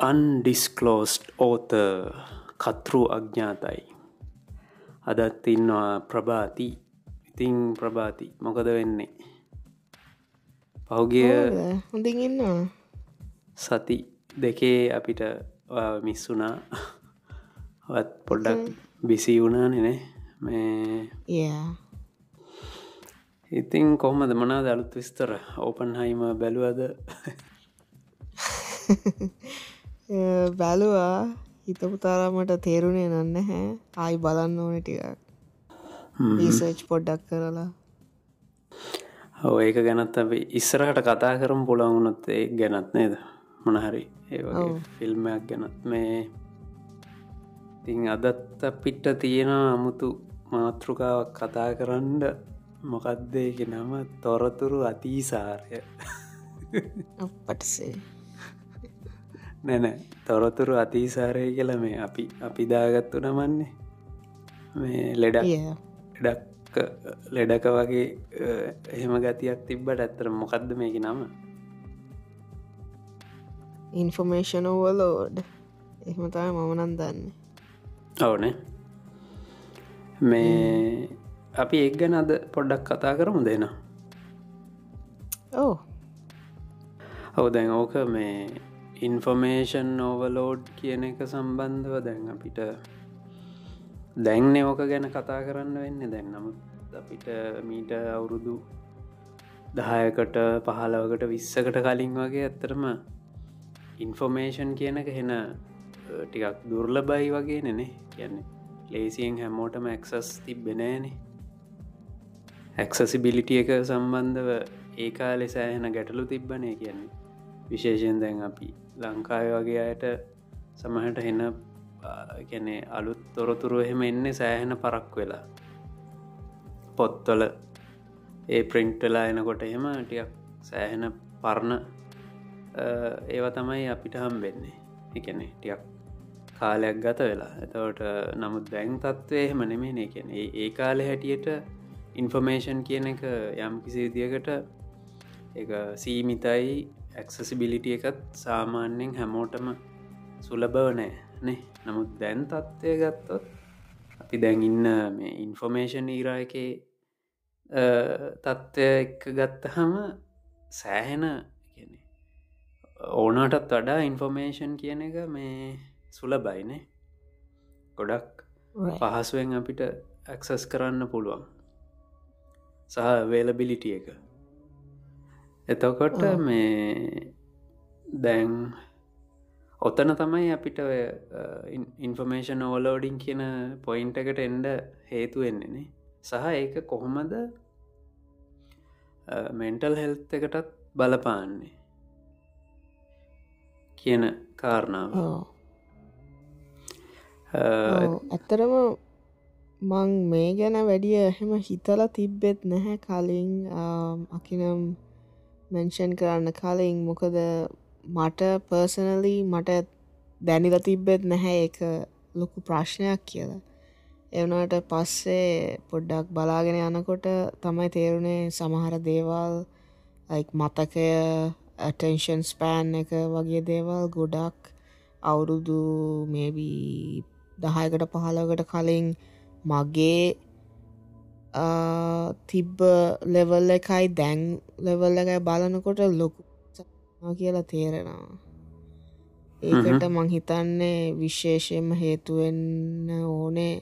Undisclosed ඕත කතෘ අඥාතයි අදත් ඉන්නවා ප්‍රභාති. ඉතිං ප්‍රභාති මොකද වෙන්නේ? පහුගිය හොඳින් ඉන්නවා. සති දෙකේ අපිට මිස්සුනා වත් පොඩ්ඩක් බිසි වුණානෙනේ මේ ඉතින් කොහමද? මනාද අලුත් විස්තර? ඕපන් හයිම බැලුවද බැලුවා. හිතපු තරමට තේරුණේ නන්න හැ ආයි බලන්න ඕන ටිකක්. රීසර්ච් පොඩ්ඩක් කරලා. ඔව ඒක ගැනත් අප ඉස්සරහට කතා කරම් පුළවුණොත් ඒ ගැනත් නේද? මොනහරි ඒ ෆිල්ම්මයක් ගැනත්. මේ තිං අදත් අපිට තියෙන අමුතු මාතෘකාවක් කතා කරන්න මොකක්දේක නම තොරතුරු අතීසාරය. පටසේ නැන තොරතුරු අතිසාරය කියල මේ අපි අපිදාගත්තු නමන්නේ. මේ ලෙඩක් ලෙඩක් ලෙඩක වගේ එහෙම ගතියක් තිබ්බට ඇත්තර මොකක්ද මේක නම? ඉන්ෆර්මේෂන් ඕවලෝඩ් එහෙමතයි මමනන් දන්න. ඕනේ මේ අපි එක් ගැන අද පොඩ්ඩක් කතා කරමු දෙන ඕ ඔව දැන් ඕක මේ ඉන්ෆර්මේෂන් ඕවලෝඩ් කියන එක සම්බන්ධව දැන් අපිට දැන් ඕක ගැන කතා කරන්න වෙන්න. දැන් නමුත් අපිට මීට අවුරුදු දහයකට පහලවකට විස්සකට කලින් වගේ ඇත්තරම ඉන්ෆර්මේෂන් කියනක හෙන ටිකක් දුර්ල බයි වගේ නෙනේ කියන්නේ ලේසියෙන් හැමෝටම ඇක්සස් තිබ්බෙනෑනේ ඇක්සසිබිලිටිය එක සම්බන්ධව ඒකා ලෙසෑහෙන ගැටලු තිබ්බනය කියන්නේ. විශේෂයෙන් දැන් අපි ලංකාය වගේ අයට සමහට හෙන ගැනෙ අලුත් තොරතුරු එහෙම එන්නේ සෑහෙන පරක් වෙලා. පොත්තොල ඒ ප්‍රින්ට්වෙලා එනකොට එහෙම ටියක් සෑහෙන පරණ ඒව තමයි අපිට හම් වෙන්නේ එකනෙ ටියක් කාලයක් ගත වෙලා. එතවට නමුත් දැන් තත්ත්වය එහෙම නෙමේ කියන ඒ කාලෙ හැටියට ඉන්ෆර්මේෂන් කියන එක යම් කිසි විදියකට එක සීමිතයි. ඇක්සසිබිලිටිය එකත් සාමාන්‍යෙන් හැමෝටම සුලබව නෑ නේ. නමුත් දැන් තත්ත්වය ගත්තොත් අපි දැන් ඉන්න මේ ඉන්ෆෝමේෂන් ඊරායක තත්ත්වය එක ගත්තහම සෑහෙන ඕනටත් වඩා ඉන්ෆෝමේෂන් කියන එක මේ සුල බයිනේ ගොඩක් පහසුවෙන් අපිට ඇක්සස් කරන්න පුළුවන්. සහ වේලබිලිටිය එක එතකොට මේ දැන් ඔත්තන තමයි අපිට ඉන්ෆර්මේෂන් ඕලෝඩින් කියන පොයින්ට එකට එන්ඩ හේතුවෙන්නෙනේ සහ ඒක කොහොමද මෙන්ටල් හෙල්ත් එකටත් බලපාන්නේ කියන කාරණාව. ඇත්තරම මං මේ ගැන වැඩිය එහෙම හිතලා තිබ්බෙත් නැහැ කලින්. අකිනම් මෙන්ෂන් කරන්න කලින් මොකද මට පර්සනලී මට දැනිල තිබ්බෙත් නැහැ එක ලොකු ප්‍රශ්නයක් කියලා. එවනට පස්සේ පොඩ්ඩක් බලාගෙන යනකොට තමයි තේරුණේ සමහර දේවල් මතකය ඇටෙන්ෂන් ස්පෑන් එක වගේ දේවල් ගොඩක් අවුරුදු මේබී දහයකට පහලකට කලින් මගේ තිබ්බ ලෙවල් එකයි දැන් ලෙවල් එකයි බලනකොට ලොකු කියලා තේරෙනවා. ඒකට මං හිතන්නේ විශේෂයෙන්ම හේතුවෙන්න ඕනේ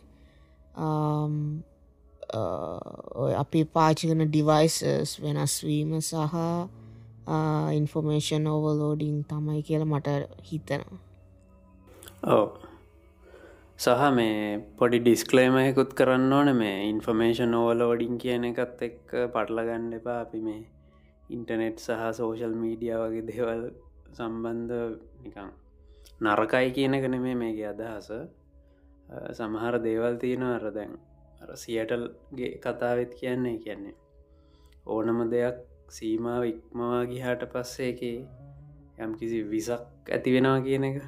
අපි පාචිකන ඩිවයිසස් වෙනස්වීම සහ ඉන්ෆෝමේෂන් ඕවලෝඩිං තමයි කියල මට හිතනවා. ඔව සහ මේ පොඩි ඩිස්කලේමයකුත් කරන්න ඕන. මේ ඉන්ෆර්මේෂන් ඕවලෝඩින් කියන එකත් එක්ක පටලගණ්ඩ එපා. අපි මේ ඉන්ටනෙට් සහ සෝෂල් මීඩිය වගේ දේවල් සම්බන්ධ නිකං නරකයි කියන කන මේ මේගේ අදහස. සමහර දේවල් තියෙන අර දැන් සියටල්ගේ කතාවත් කියන්නේ කියන්නේ ඕනම දෙයක් සීමාව ඉක්මවා ගිහාට පස්සේ එක යම් කිසි විසක් ඇති වෙනවා කියන එක.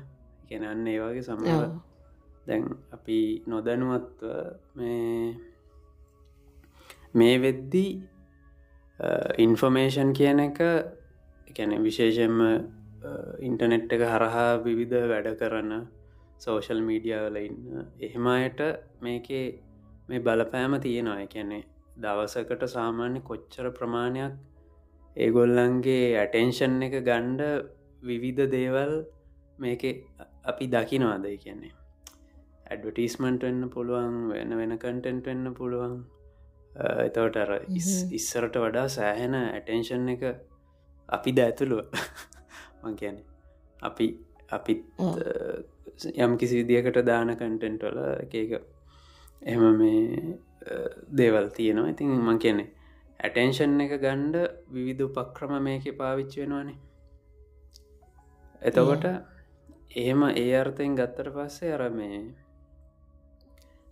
ගැනන්න ඒ වගේ සමහර දැන් අපි නොදැනුවත්ව මේ මේ වෙද්දී ඉන්ෆර්මේෂන් කියන එක ගැන විශේෂෙන්ම ඉන්ටනෙට් එක හරහා විවිධ වැඩ කරන සෝෂල් මීඩියවල ඉන්න. එහෙම අයට මේකේ මේ බලපෑම තියෙනවා. එකැනෙ දවසකට සාමාන්‍ය කොච්චර ප්‍රමාණයක් ඒගොල්ලන්ගේ ඇටෙන්ෂන් එක ගණ්ඩ විවිධ දේවල් මේක අපි දකිනවාද? කියන්නේ ඇඩවටිස්මන්ට වෙන්න පුළුවන් වෙන වෙන කටෙන්ට වෙන්න පුළුවන්. එතවට අර ඉස්සරට වඩා සෑහෙන ඇටෙන්ෂන් එක අපි ද ඇතුළුව. මං කියන අපි අපි යම් කිසි විදිකට දාන කන්ටෙන්ට් වල එකක එම මේ දේවල් තියෙනවා. ඉතින් මං කියන්නේ ඇටෙන්ෂන් එක ගණ්ඩ විවිධ උපක්‍රම මේක පාවිච්චි වෙනවානේ. එතකොට එහෙම ඒ අර්ථයෙන් ගත්තට පස්සේ අර මේ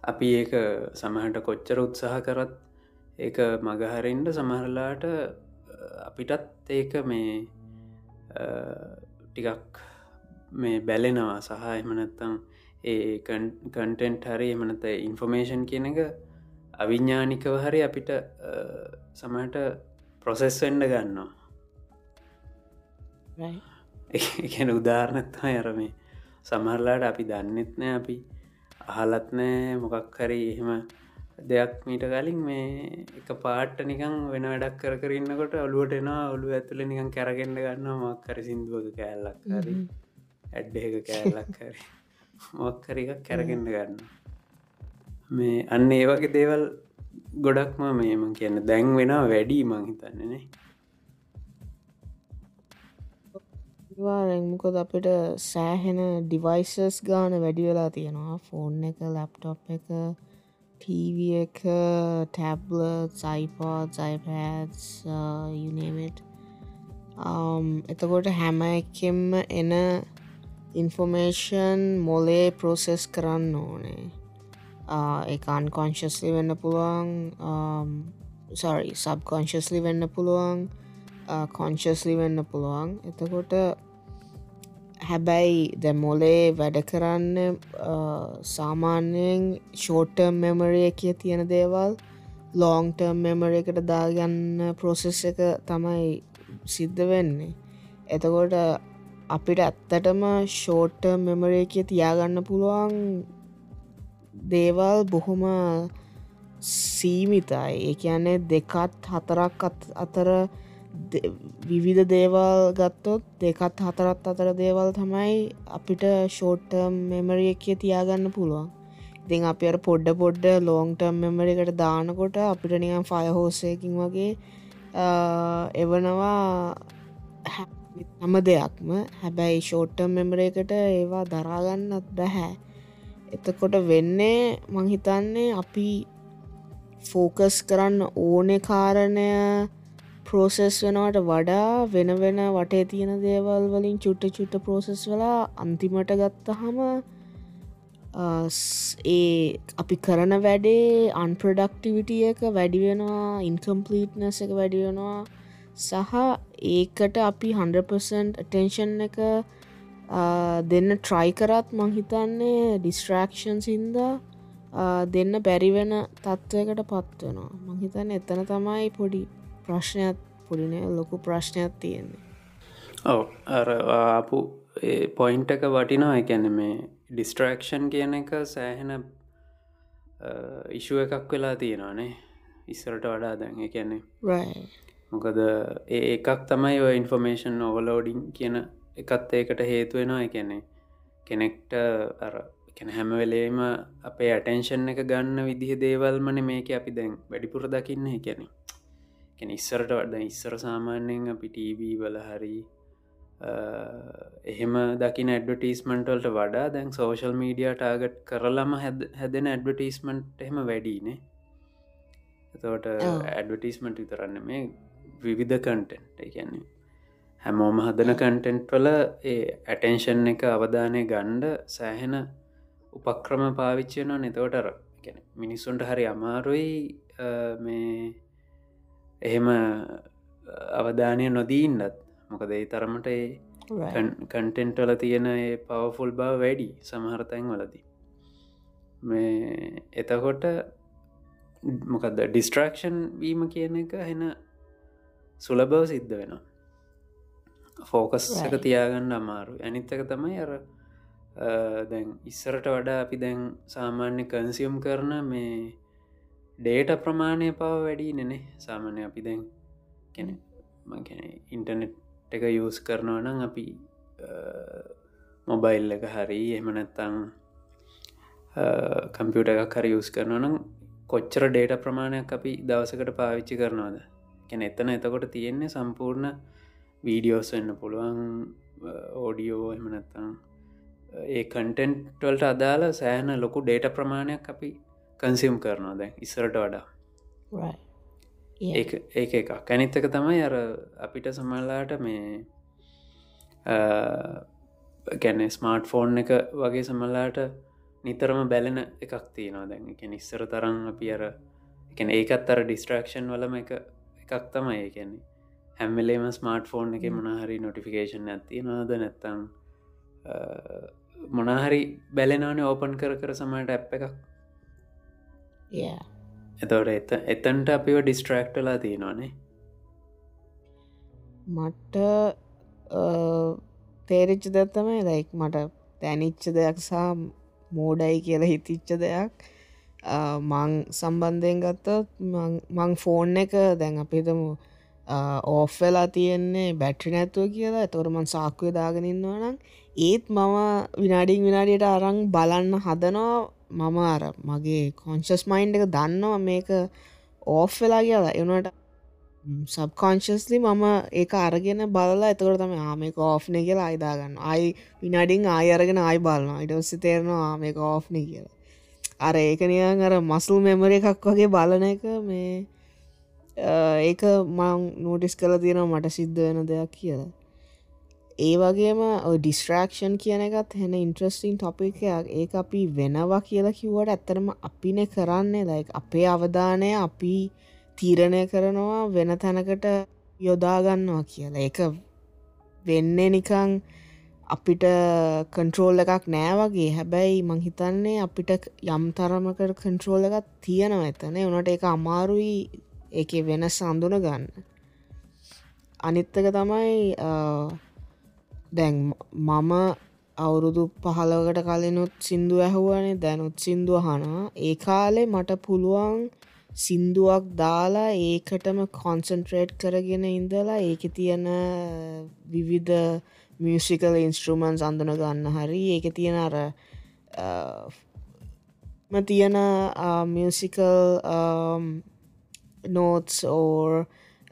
අපි ඒක සමහට කොච්චර උත්සාහ කරත් ඒක මගහරින්ට සමහරලාට අපිටත් ඒක මේ ටිකක් මේ බැලෙනවා. සහ එමනත්තම් ඒ කන්ටෙන්ට් හරි එමනත ඉන්ෆර්මේෂන් කියන එක අවිඤ්ඥානිකව හරි අපිට සමට ප්‍රොසෙස් වෙන්ඩ ගන්නවා. එකන උදාරණත්තා යරමේ සමහරලාට අපි දන්නෙත් නෑ අපි අහලත් නෑ මොකක් හරි එහෙම දෙයක් මීට කලින් මේ එක පාට්ට නිකං වෙන වැඩක් කර කරන්නකොට ඔලුවට එනවා ඔලු ඇතුල නිකන් කැරගෙන්ඩ ගන්න මක්කර සිින්දුවක කෑල්ලක් හරි ඇඩ්ඩ එක කෑල්ලක් හරි මොක්කර එකක් කැරගෙන්ඩ ගන්න මේ අන්න ඒ වගේ දේවල් ගොඩක්ම මේම කියන්න දැන් වෙන වැඩි මං හිතන්නේනේ වාරෙන්මකොද අපිට සෑහෙන ඩිවයිසස් ගාන වැඩි වෙලා තියෙනවා. ෆෝන් එක ලැප්ටොප් එක ටීව එක ටැබ්ල සයිපෝත් සයිපෑස් යුනමට එතකොට හැම එකෙම්ම එන ඉන්ෆෝමේෂන් මොලේ ප්‍රෝසෙස් කරන්න ඕනේ. Uh, එක අන්කොංශස්ලි වෙන්න පුළුවන්. Um, සරි සබ්කොංශස්ලි වෙන්න පුළුවන්. Uh, කොංශස්ලි වෙන්න පුළුවන්. එතකොට හැබැයි ද මොලේ වැඩ කරන්න uh, සාමාන්‍යයෙන් ෂෝටර්ම් මෙමරිය කිය තියෙන දේවල් ලෝංටර්ම් මෙමර එකට දාගන්න ප්‍රොසෙස් එක තමයි සිද්ධ වෙන්නේ. එතකොට අපිට ඇත්තටම ෂෝට්ට මෙමරේ කිය තියාගන්න පුළුවන් දේවල් බොහොම සීමිතයි. ඒ කියන්නේ දෙකත් හතරක් අතර විවිධ දේවල් ගත්තොත් දෙකත් හතරත් අතර දේවල් තමයි අපිට ෂෝට්ටම් මෙමරිය කිය තියාගන්න පුළුවන්. ඉතින් අපි අර පොඩ්ඩ පොඩ්ඩ ලෝන්ටම් මෙමරි එකට දානකොට අපිට නිකම් ෆයහෝසයකින් වගේ එවනවා හැම දෙයක්ම. හැබැයි ෂෝට්ටම් මෙමර එකට ඒවා දරාගන්නත් බැහැ. එතකොට වෙන්නේ මංහිතන්නේ අපි ෆෝකස් කරන්න ඕනෙ කාරණය ප්‍රෝසෙස් වෙනවට වඩා වෙන වෙන වටේ තියෙන දේවල් වලින් චුට්ට චුට්ට ප්‍රෝසෙස් වෙලා අන්තිමට ගත්තහම ඒ අපි කරන වැඩේ අන්ප්‍රඩක්ටිවිටිය එක වැඩි වෙනවා ඉන්කම්පලීට්නස් එක වැඩි වෙනවා. සහ ඒකට අපි 100% ටෙන්ෂන් එක දෙන්න ට්‍රයි කරත් මංහිතන්නේ ඩිස්ට්‍රක්ෂන් සින්දා දෙන්න බැරිවෙන තත්ත්වයකට පත්වෙනවා මංහිතන්න එතන තමයි පොඩි ප්‍රශ්නයක් පොඩින ලොකු ප්‍රශ්නයක් තියෙන්නේ. ඔව. ආපු පොයින්ට එක වටිනවා. එකැන මේ ඩිස්ට්‍රක්ෂන් කියන එක සෑහෙන ඉශුව එකක් වෙලා තියෙනවානේ ඉස්සරට වඩා දැන්. එකැන්නේ මොකද ඒ එකක් තමයි ඔය ඉන්ෆර්මේෂන් ඕවලෝඩිං කියන එකත් ඒකට හේතුවෙනවා එකැනේ කෙනෙක්ට අර කැන හැම වෙලේම අපේ ඇටෙන්ෂන් එක ගන්න විදිහ දේවල්මන මේක අපි දැන් වැඩිපුර දකින්න. එකැනේ ඉස්සරට වඩ ඉස්සර සාමාන්‍යයෙන් අපි ටීවී වල හරි එහෙම දකින ඇඩවටීස්මන්ටල්ට වඩා දැන් සෝශල් මීඩිය ටාගට් කරලම හැදෙන ඇඩවටීස්මන්ට් එහෙම වැඩීනේ එතවට ඇඩවටීස්මට විතරන්න මේ විවිධ කන්ටෙන්ට් කියන්නේ හැමෝම හදන කන්ටෙන්ට් වල ඒ ඇටෙන්ෂන් එක අවධානය ගණ්ඩ සෑහෙන උපක්‍රම පාවිච්චයනවා නතවටර මිනිස්සුන්ට හරි අමාරුයි මේ එහෙම අවධානය නොදීන්නත් මොකද ඒ තරමට ඒ කන්ටෙන්ට්වල තියෙන ඒ පවෆුල් බව වැඩි සමහරතැන් වලදී මේ එතකොට මොකද ඩිස්ට්‍රක්ෂන් වීම කියන එක හෙන සුලබව සිද්ධ වෙනවා. ෆෝකස් එක තියාගන්න අමාරු ඇනිත්තක තමයි අර දැන් ඉස්සරට වඩා අපි දැන් සාමාන්‍ය කන්සියම් කරන මේ ඩේට ප්‍රමාණය පව වැඩි නෙනේ සාමාන්‍ය අපි දැන් කෙන මැන ඉන්ටනෙට් එක යස් කරනවා නම් අපි මොබයිල් එක හරි එමනැත්තං කම්පියුට එකක් හරි යස් කරනවා නම් කොච්චර ඩේට ප්‍රමාණයක් අපි දවසකට පාවිච්චි කරනවාද? කැන එතන එතකොට තියෙන්නේ සම්පූර්ණ වීඩියෝස් වෙන්න පුළුවන් ඕඩියෝ එමනත්තං ඒ කන්ටෙන්ට්වල්ට අදාළ සෑහන ලොකු ඩේට ප්‍රමාණයක් අපි කන්සිම් කරනවා දැන් ඉස්සරට වඩා. ඒ ඒක එක කැනිත්තක තමයි අර අපිට සමල්ලාට මේ ගැන ස්මාර්ට් ෆෝන් එක වගේ සමල්ලාට නිතරම බැලෙන එකක් තියෙනවා දැන්. එක නිස්සර තරම් අපි අර එක ඒකත් අර ඩිස්ට්‍රක්ෂන් වලම එක එකක් තමයි ඒ කියන්නේ. හැම්වෙලේම ස්මාර්ට් ෆෝන් එක මොනහරි නොටිෆිකේෂන් ඇති නොද නැත්තම් මොනහරි බැලෙනවනේ ඕපන් කර කර සමට ඇප් එකක් එතවට එත එතන්ට අපිව ඩිස්ට්‍රක්ටලා තියෙනවානේ මට තේරිච්ච දත්තමයි ලයික් මට තැනිච්ච දෙයක් සහ මෝඩයි කියලා හිතිච්ච දෙයක්. මං සම්බන්ධයෙන් ගත්තත් මං ෆෝන් එක දැන් අපිතමු ඕෆ්වෙලා තියෙන්නේ බැට්‍රි නැත්තුව කියලා. තොරමන් සාක්කුව දාගෙනන්නවා නම් ඒත් මම විනාඩිං විනාඩියට අරං බලන්න හදනවා මම අර මගේ කොන්ශස් මයින්් එක දන්නවා මේක ඕෆ් වෙලා කියලා එවනට සබ්කොන්ශස්ලි මම ඒක අරගෙන බලලා එතකට තම ආමක ඕෆ්න කියලා අයිදාගන්න අයි විනාඩිං ආය අරගෙන ආයි බලන්නවා ඉටස්ස තේරනවා ආමක ඕෆ්න කියලා. අර ඒකනියන් අර මසුල් මෙමර එකක් වගේ බලන එක මේ ඒක මං නෝටිස් කළ තියෙනවා මට සිද්ධ වෙන දෙයක් කියලා. ඒ වගේම ඩිස්ට්‍රක්ෂන් කියන එකත් හෙන ඉන්ට්‍රස්ටිං ටොපිකයක් ඒ අපි වෙනවා කියලා කිව්වට ඇත්තරම අපින කරන්නේ. ලයි අපේ අවධානය අපි තීරණය කරනවා වෙන තැනකට යොදාගන්නවා කියලා. ඒක වෙන්නේ නිකං අපිට කන්ට්‍රෝල් එකක් නෑ වගේ. හැබැයි මං හිතන්නේ අපිට යම් තරමකට කන්ට්‍රෝල් එකත් තියෙනවා එතන. උනට එක අමාරුයි ඒක වෙනස් අඳුන ගන්න අනිත්තක තමයි දැන් මම අවුරුදු පහලකට කලිනුත් සිින්දු ඇහුවනේ. දැනුත් සිින්දුව හනා ඒ කාලේ මට පුළුවන් සින්දුවක් දාලා ඒකටම කොන්සන්ට්‍රේට් කරගෙන ඉඳලා ඒක තියෙන විවිධ මියසිකල් ඉන්ස්ට්‍රමන්ස් අඳුන ගන්න හරි. ඒක තියෙන අර තියෙන මියසිකල් නෝත්ස් ඕර්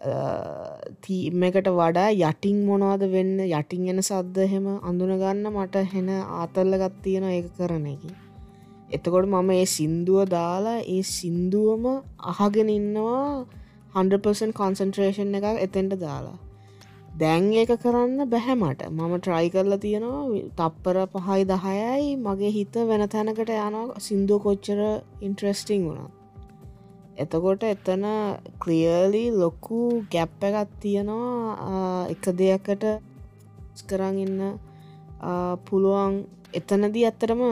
තීම එකට වඩා යටින් මොනවාද වෙන්න? යටින් එන සද්ද හෙම අඳුනගන්න මට හෙන ආතල්ලගත් තියෙන ඒ කරන එක. එතකොට මම ඒ සින්දුව දාලා ඒ සින්දුවම අහගෙන ඉන්නවා 100% කොන්සන්ට්‍රේෂන් එක එතෙන්ට දාලා. දැන් ඒක කරන්න බැහැමට මම ට්‍රයි කරලා තියෙනවා තප්පර පහයි දහයයි මගේ හිත වෙන තැනකට යනවා. සින්දුව කොච්චර ඉන්ට්‍රස්ටිං වුණත්. එතකොට එතන ක්ලියලි ලොකු ගැප්ප එකත් තියෙනවා එක දෙයකට කරන්න ඉන්න. පුළුවන් එතනදී ඇත්තරම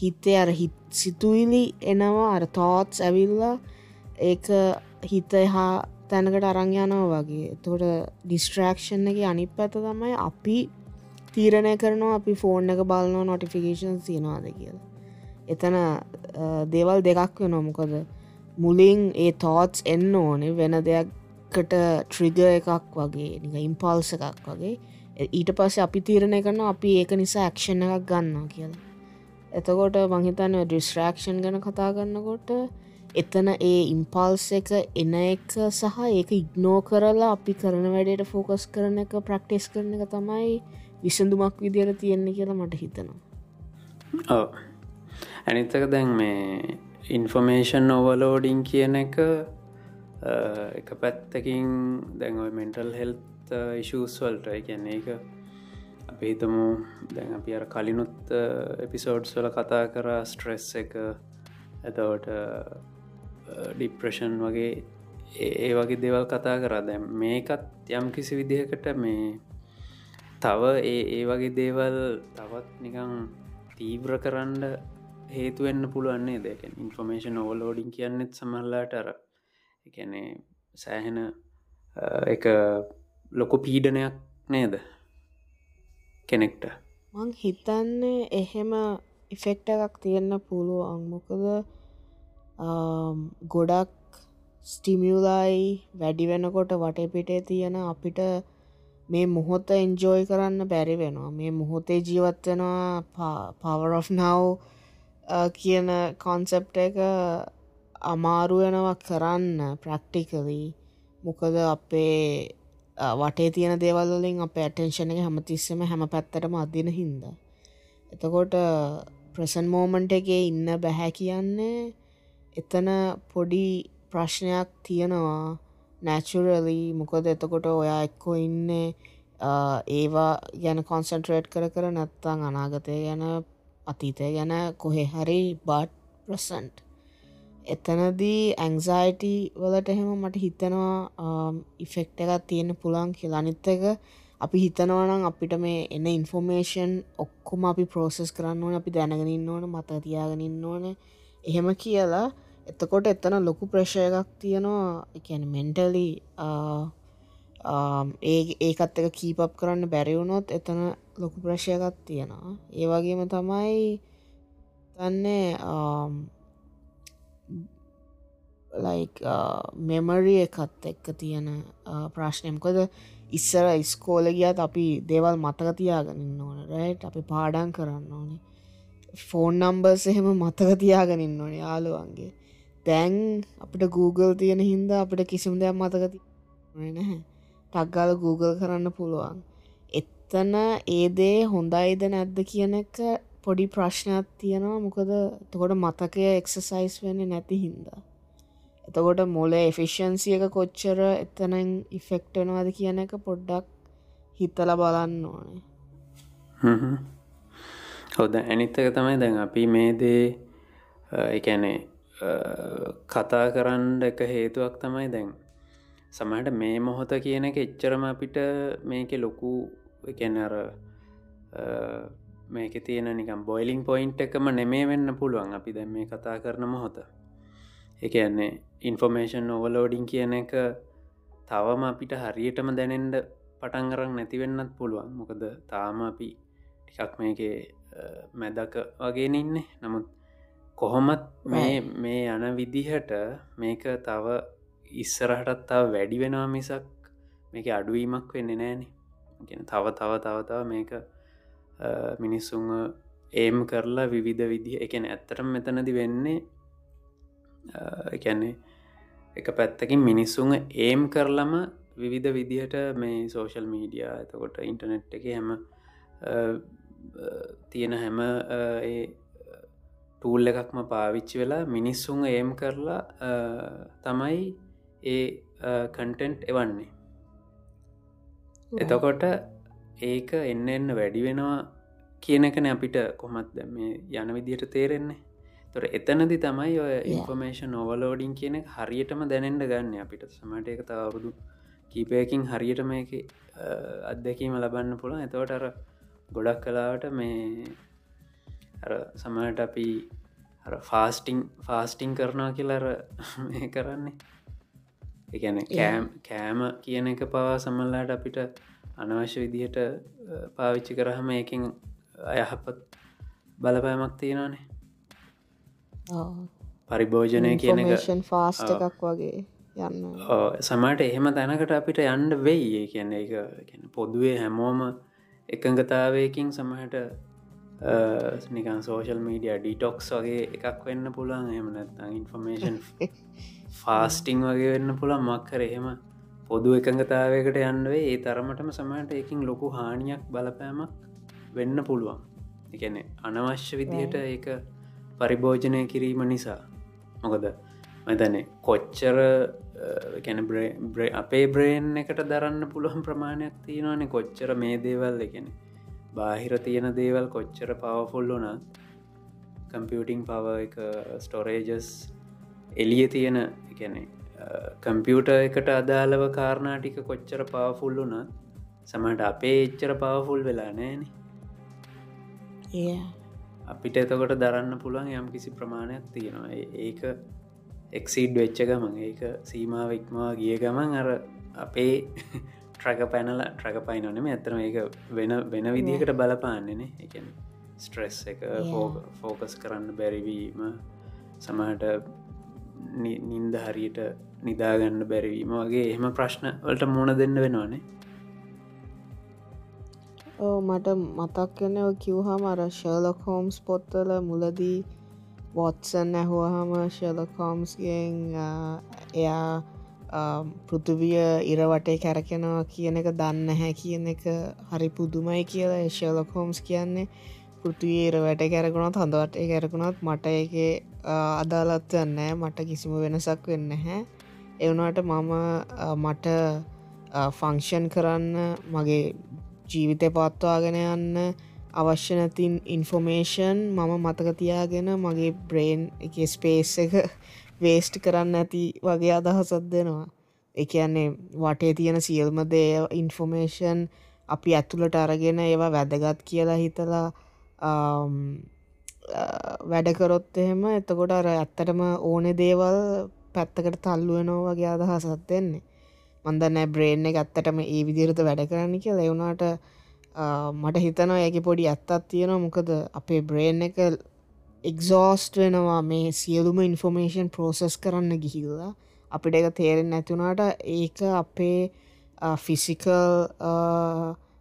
හිතේ අර හිත් සිතුවිලි එනවා අර තෝත්ස් ඇවිල්ලා ඒක හිත හා තැනකට අරං යනවා වගේ. තොට ඩිස්ට්‍රක්ෂන් එක අනි පැත තමයි අපි තීරණය කරනවා අපි ෆෝන් එක බලනවා නොටිෆිකේෂන් සිනවාද කියලා. එතන දේවල් දෙකක් වෙන මොකද මුලින් ඒ තෝත්ස් එන්න ඕනේ වෙන දෙයක්කට ට්‍රිග එකක් වගේ නික ඉම්පල්ස එකක් වගේ. ඊට පස්ස අපි තීරණය කරන අපි ඒක නිසා ඇක්ෂණ එකක් ගන්නවා කියලා. එතකොට මහිතන්න ඩිස්ට්‍රක්ෂන් ගැන කතා ගන්නකොට එතන ඒ ඉම්පල්ස් එක එන එක සහ ඒක ඉග්නෝ කරලා අපි කරන වැඩට ෆෝකස් කරන එක ප්‍රක්ටේස් කරන එක තමයි විසඳුමක් විදිර තියෙන්නේ කියලා මට හිතනවා. ඇනිත්තක දැන් මේ ඉන්ෆර්මේෂන් ඔවලෝඩිං කියන එක එක පැත්තකින් දැන්ව මෙන්ටල් හෙල්ත් ඉශූස්වල්ට කියන්නේ එක අපි හිතමු දැන් අපි අර කලිනුත් එපිසෝඩ්ස් වල කතා කර ස්ට්‍රෙස් එක. ඇතවට ඩිප්‍රෂන් වගේ ඒ වගේ දේවල් කතා කරා. දැම් මේකත් යම් කිසි විදිහකට මේ තව ඒ ඒ වගේ දේවල් තවත් නිකං තීව්‍ර කරන්න හේතුවෙන්න පුළුවන්නේ දෙක ඉන්ෆර්මේෂන් ඕවලෝඩින් කියන්නෙත් සමල්ලාට අර එකනේ සෑහෙන එක ලොකු පීඩනයක් නේද? කෙනෙක්ට. මං හිතන්නේ එහෙම ඉෆෙක්ට එකක් තියෙන්න පුළුවන්. මොකද ගොඩක් ස්ටිමියලයි වැඩි වෙනකොට වටපිටේ තියෙන අපිට මේ මුහොත්ත එන්ජෝයි කරන්න බැරි වෙනවා. මේ මුහොතේ ජීවත්වෙනවා පවර් නව් කියන කොන්සෙප්ට එක අමාරු වෙනවා කරන්න ප්‍රක්ටිකලී මොකද අපේ වටේ තියෙන දේවල්ලින් අප ඇටෙන්ෂන එක හැමතිස්සම හැම පැත්තටම අදින හින්ද. එතකොට ප්‍රසන් මෝමන්ට එකේ ඉන්න බැහැ කියන්නේ එතන පොඩි ප්‍රශ්නයක් තියෙනවා නැචුරලී මොකද එතකොට ඔයා එක්කෝ ඉන්නේ ඒවා ගැන කොන්සන්ට්‍රේට් කර කර නැත්තං අනාගතය ගැන අතීතය ගැන කොහෙ හරි බට් ප්‍රසන්ට්. එතනදී ඇංසයිට වලට එහෙම මට හිතනවා ඉෆෙක්ට එකත් තියෙන පුළන් කියලා. අනිත්ත එක අපි හිතනවනම් අපිට මේ එන්න ඉන්ෆෝර්මේෂන් ඔක්කොම අපි ප්‍රෝසෙස් කරන්න ඕන අපි දැනගෙනන්න ඕන මත තියාගෙනන්න ඕන. එහෙම කියලා. එතකොට එතන ලොකු ප්‍රශය එකක් තියෙනවා. එකැන මෙන්ටලි ඒ ඒකත් එක කීපප් කරන්න බැරිවුණොත් එතන ලොකු ප්‍රශයකත් තියෙනවා. ඒවගේම තමයි තන්නේ ලයික් මෙමරි එකත් එක්ක තියෙන ප්‍රශ්නයම්කොද ඉස්සර ඉස්කෝල ගියත් අපි දේවල් මතක තියාගනින්න ඕන රයිට් අපි පාඩන් කරන්න ඕනේ. ෆෝන් නම්බර්ස් එහෙම මතක තියාගනින්න ඕනේ යාළුවන්ගේ. දැන් අපිට Google තියෙන හින්ද අපිට කිසිම දෙයක් මතකති නැහැ. ටක්ගාල Google කරන්න පුළුවන්. එත්තන ඒදේ හොඳයිද නැද්ද කියන එක පොඩි ප්‍රශ්නයක් තියෙනවා. මොකද තකොට මතකය එක්සසයිස් වෙන්න නැති හින්දා. එතකොට මොල එෆිෂන්සිය එක කොච්චර එතනන් ඉෆෙක්ටනවාද කියන එක පොඩ්ඩක් හිතල බලන්න ඕනේ. හොද ඇනිත්තක තමයි දැන් අපි මේ දේ එකැනේ කතා කරන්න එක හේතුවක් තමයි දැන්. සමහට මේ මොහොත කියන එක එච්චරම අපිට මේක ලොකු එකැනර මේක තියෙන නිකම් බොයිලිං පොයින්ට් එකම නෙමේ වෙන්න පුළුවන්. අපි දැම් මේ කතා කරන මොහොත. එකන්නේ ඉන්ෆෝමේෂන් ඕවලෝඩිං කියන එක තවම අපිට හරියටම දැනෙන්ඩ පටන්ගරක් නැතිවෙන්නත් පුළුවන්. මොකද තාම අපි ටිකක් මේක මැදක වගේ ඉන්නේ. නමුත් කොහොමත් මේ මේ යන විදිහට මේක තව ඉස්සරහටත් තව වැඩි වෙනවා මිසක් මේක අඩුවීමක් වෙන්න නෑනේ තව තව තව තව මේක මිනිස්සුන් ඒම් කරලා විවිධ විදිහ එකන ඇත්තටම මෙතනදි වෙන්නේ එකැන්නේ එක පැත්තකින් මිනිස්සුන් ඒම් කරලම විවිධ විදිහට මේ සෝශල් මීඩිය එතකොට ඉන්ටනෙට් එක හැම තියෙන හැම ටූල් එකක්ම පාවිච්චි වෙලා මිනිස්සුන් ඒම් කරලා තමයි ඒ කන්ටෙන්ට් එවන්නේ. එතකොට ඒක එන්න එන්න වැඩි වෙනවා කියන එකන අපිට කොමත් මේ යන විදියට තේරෙන්නේ? තොර එතනදි තමයි ඔය ඉන්ෆර්මේෂන් ඕවලෝඩින් කියන හරියටම දැනෙන්ට ගන්න අපිට. සමට එක තවරුදු කීපයකින් හරියටම එක අත්දැකීම ලබන්න පුළන් එතවට අර ගොඩක් කලාවට මේ සමට අපි ෆාස්ටිං ෆාස්ටිං කරනා කියලර කරන්නේ එකන කෑම් කෑම කියන එක පවා සමල්ලාට අපිට අනවශ්‍ය විදිහට පාවිච්චි කරහම එකින් අයහපත් බලපෑමක් තියෙනවානේ. පරිභෝජනය කියන ෆාස්ට එකක් වගේ යන්න සමට එහෙම තැනකට අපිට යන්න වෙයි. කියන්නේ එක පොදුවේ හැමෝම එකඟතාවයකින් සමහට නිකන් සෝශල් මීඩිය ඩිටොක්ස් වගේ එකක් වෙන්න පුළන් එහමනත්තා ඉන්ෆර්මේෂන් ෆාස්ටිං වගේ වෙන්න පුළන් මක්කර එහෙම පොදු එකඟතාවයකට යන්නුවේ ඒ තරමටම සමට එකින් ලොකු හානියක් බලපෑමක් වෙන්න පුළුවන්. එකන අනවශ්‍ය විදිහට ඒක පරිභෝජනය කිරීම නිසා. මොකද මෙතන කොච්චර කැන අපේ බ්‍රේන් එකට දරන්න පුළුවන් ප්‍රමාණයක් තියෙනවානේ. කොච්චර මේ දේවල් එකෙන බාහිර තියෙන දේවල් කොච්චර පවෆුල් වුනා කම්පියුටිං පව එක ස්ටොරේජස් එලිය තියෙන එකනේ කම්පියුට එකට අදාළව කාරණාටික කොච්චර පවෆුල් වුනත් සමට අපේ එච්චර පවෆුල් වෙලා නෑන අපිට එතකොට දරන්න පුළුවන් යම් කිසි ප්‍රමාණයක් තියෙනවා. ඒක එක්සිඩ් වෙච්ච ගමන් ඒක සීමාවක්මවා ගිය ගමන් අර අපේ ට්‍රක පැනල ට්‍රක පයිනොනම ඇතරම ඒක වෙන වෙන විදිකට බලපාන්නන එක ස්ට්‍රෙස් එක ෆෝකස් කරන්න බැරිවීම සමහට නින්ද හරියට නිදාගන්න බැරිවීම වගේ එහෙම ප්‍රශ්න වලට මුණ දෙන්න වෙනවානේ. ඕ මට මතක් කන කිව්හම අර ශර්ලොක් හෝම්ස් පොත්තල මුලදී වොත්සන් ඇහුවහම ශලකෝම්ස්ගෙන් එයා පෘතුවිය ඉරවටේ කැරකෙනවා කියන එක දන්න හැ කියන එක හරි පුදුමයි කියලා ශලොක් හෝම්ස් කියන්නේ. පෘතිවී ඉර වැට කැරකුණත් හඳවටේ කැරකුණත් මට එක අදාලත් වන්නෑ මට කිසිම වෙනසක් වෙන්න හැ එවනාට මම මට ෆංක්ෂන් කරන්න මගේ ජීවිතය පත්වාගෙන යන්න අවශ්‍ය නැතින් ඉන්ෆෝමේෂන් මම මතක තියාගෙන මගේ බ්‍රේන් එක ස්පේස් එක වේස්ට් කරන්න ඇති වගේ අදහසත් දෙනවා. එකන්නේ වටේ තියෙන සියල්ම දේ ඉන්ෆෝමේෂන් අපි ඇතුළට අරගෙන ඒවා වැදගත් කියලා හිතලා වැඩකරොත් එහෙම එතකොට අර ඇත්තටම ඕනෙ දේවල් පැත්තකට තල්ලුවනෝ වගේ අදහසත් දෙන්නේ. මන්දන්න බ්‍රේන් එක ඇත්තටම ඒ විදිරත වැඩ කරන්න කිය ලෙවුණට මට හිතනවා ඇකි පොඩි ඇත්තත් තියෙනවා. මොකද අපේ බ්‍රේන් එක එක්සෝස්ට් වෙනවා. මේ සියලුම ඉන්ෆෝමේෂන් ප්‍රෝසෙස් කරන්න ගිහිල්ලා. අපිට එක තේරෙන් නැතුනාට ඒක අපේ ෆිසිකල්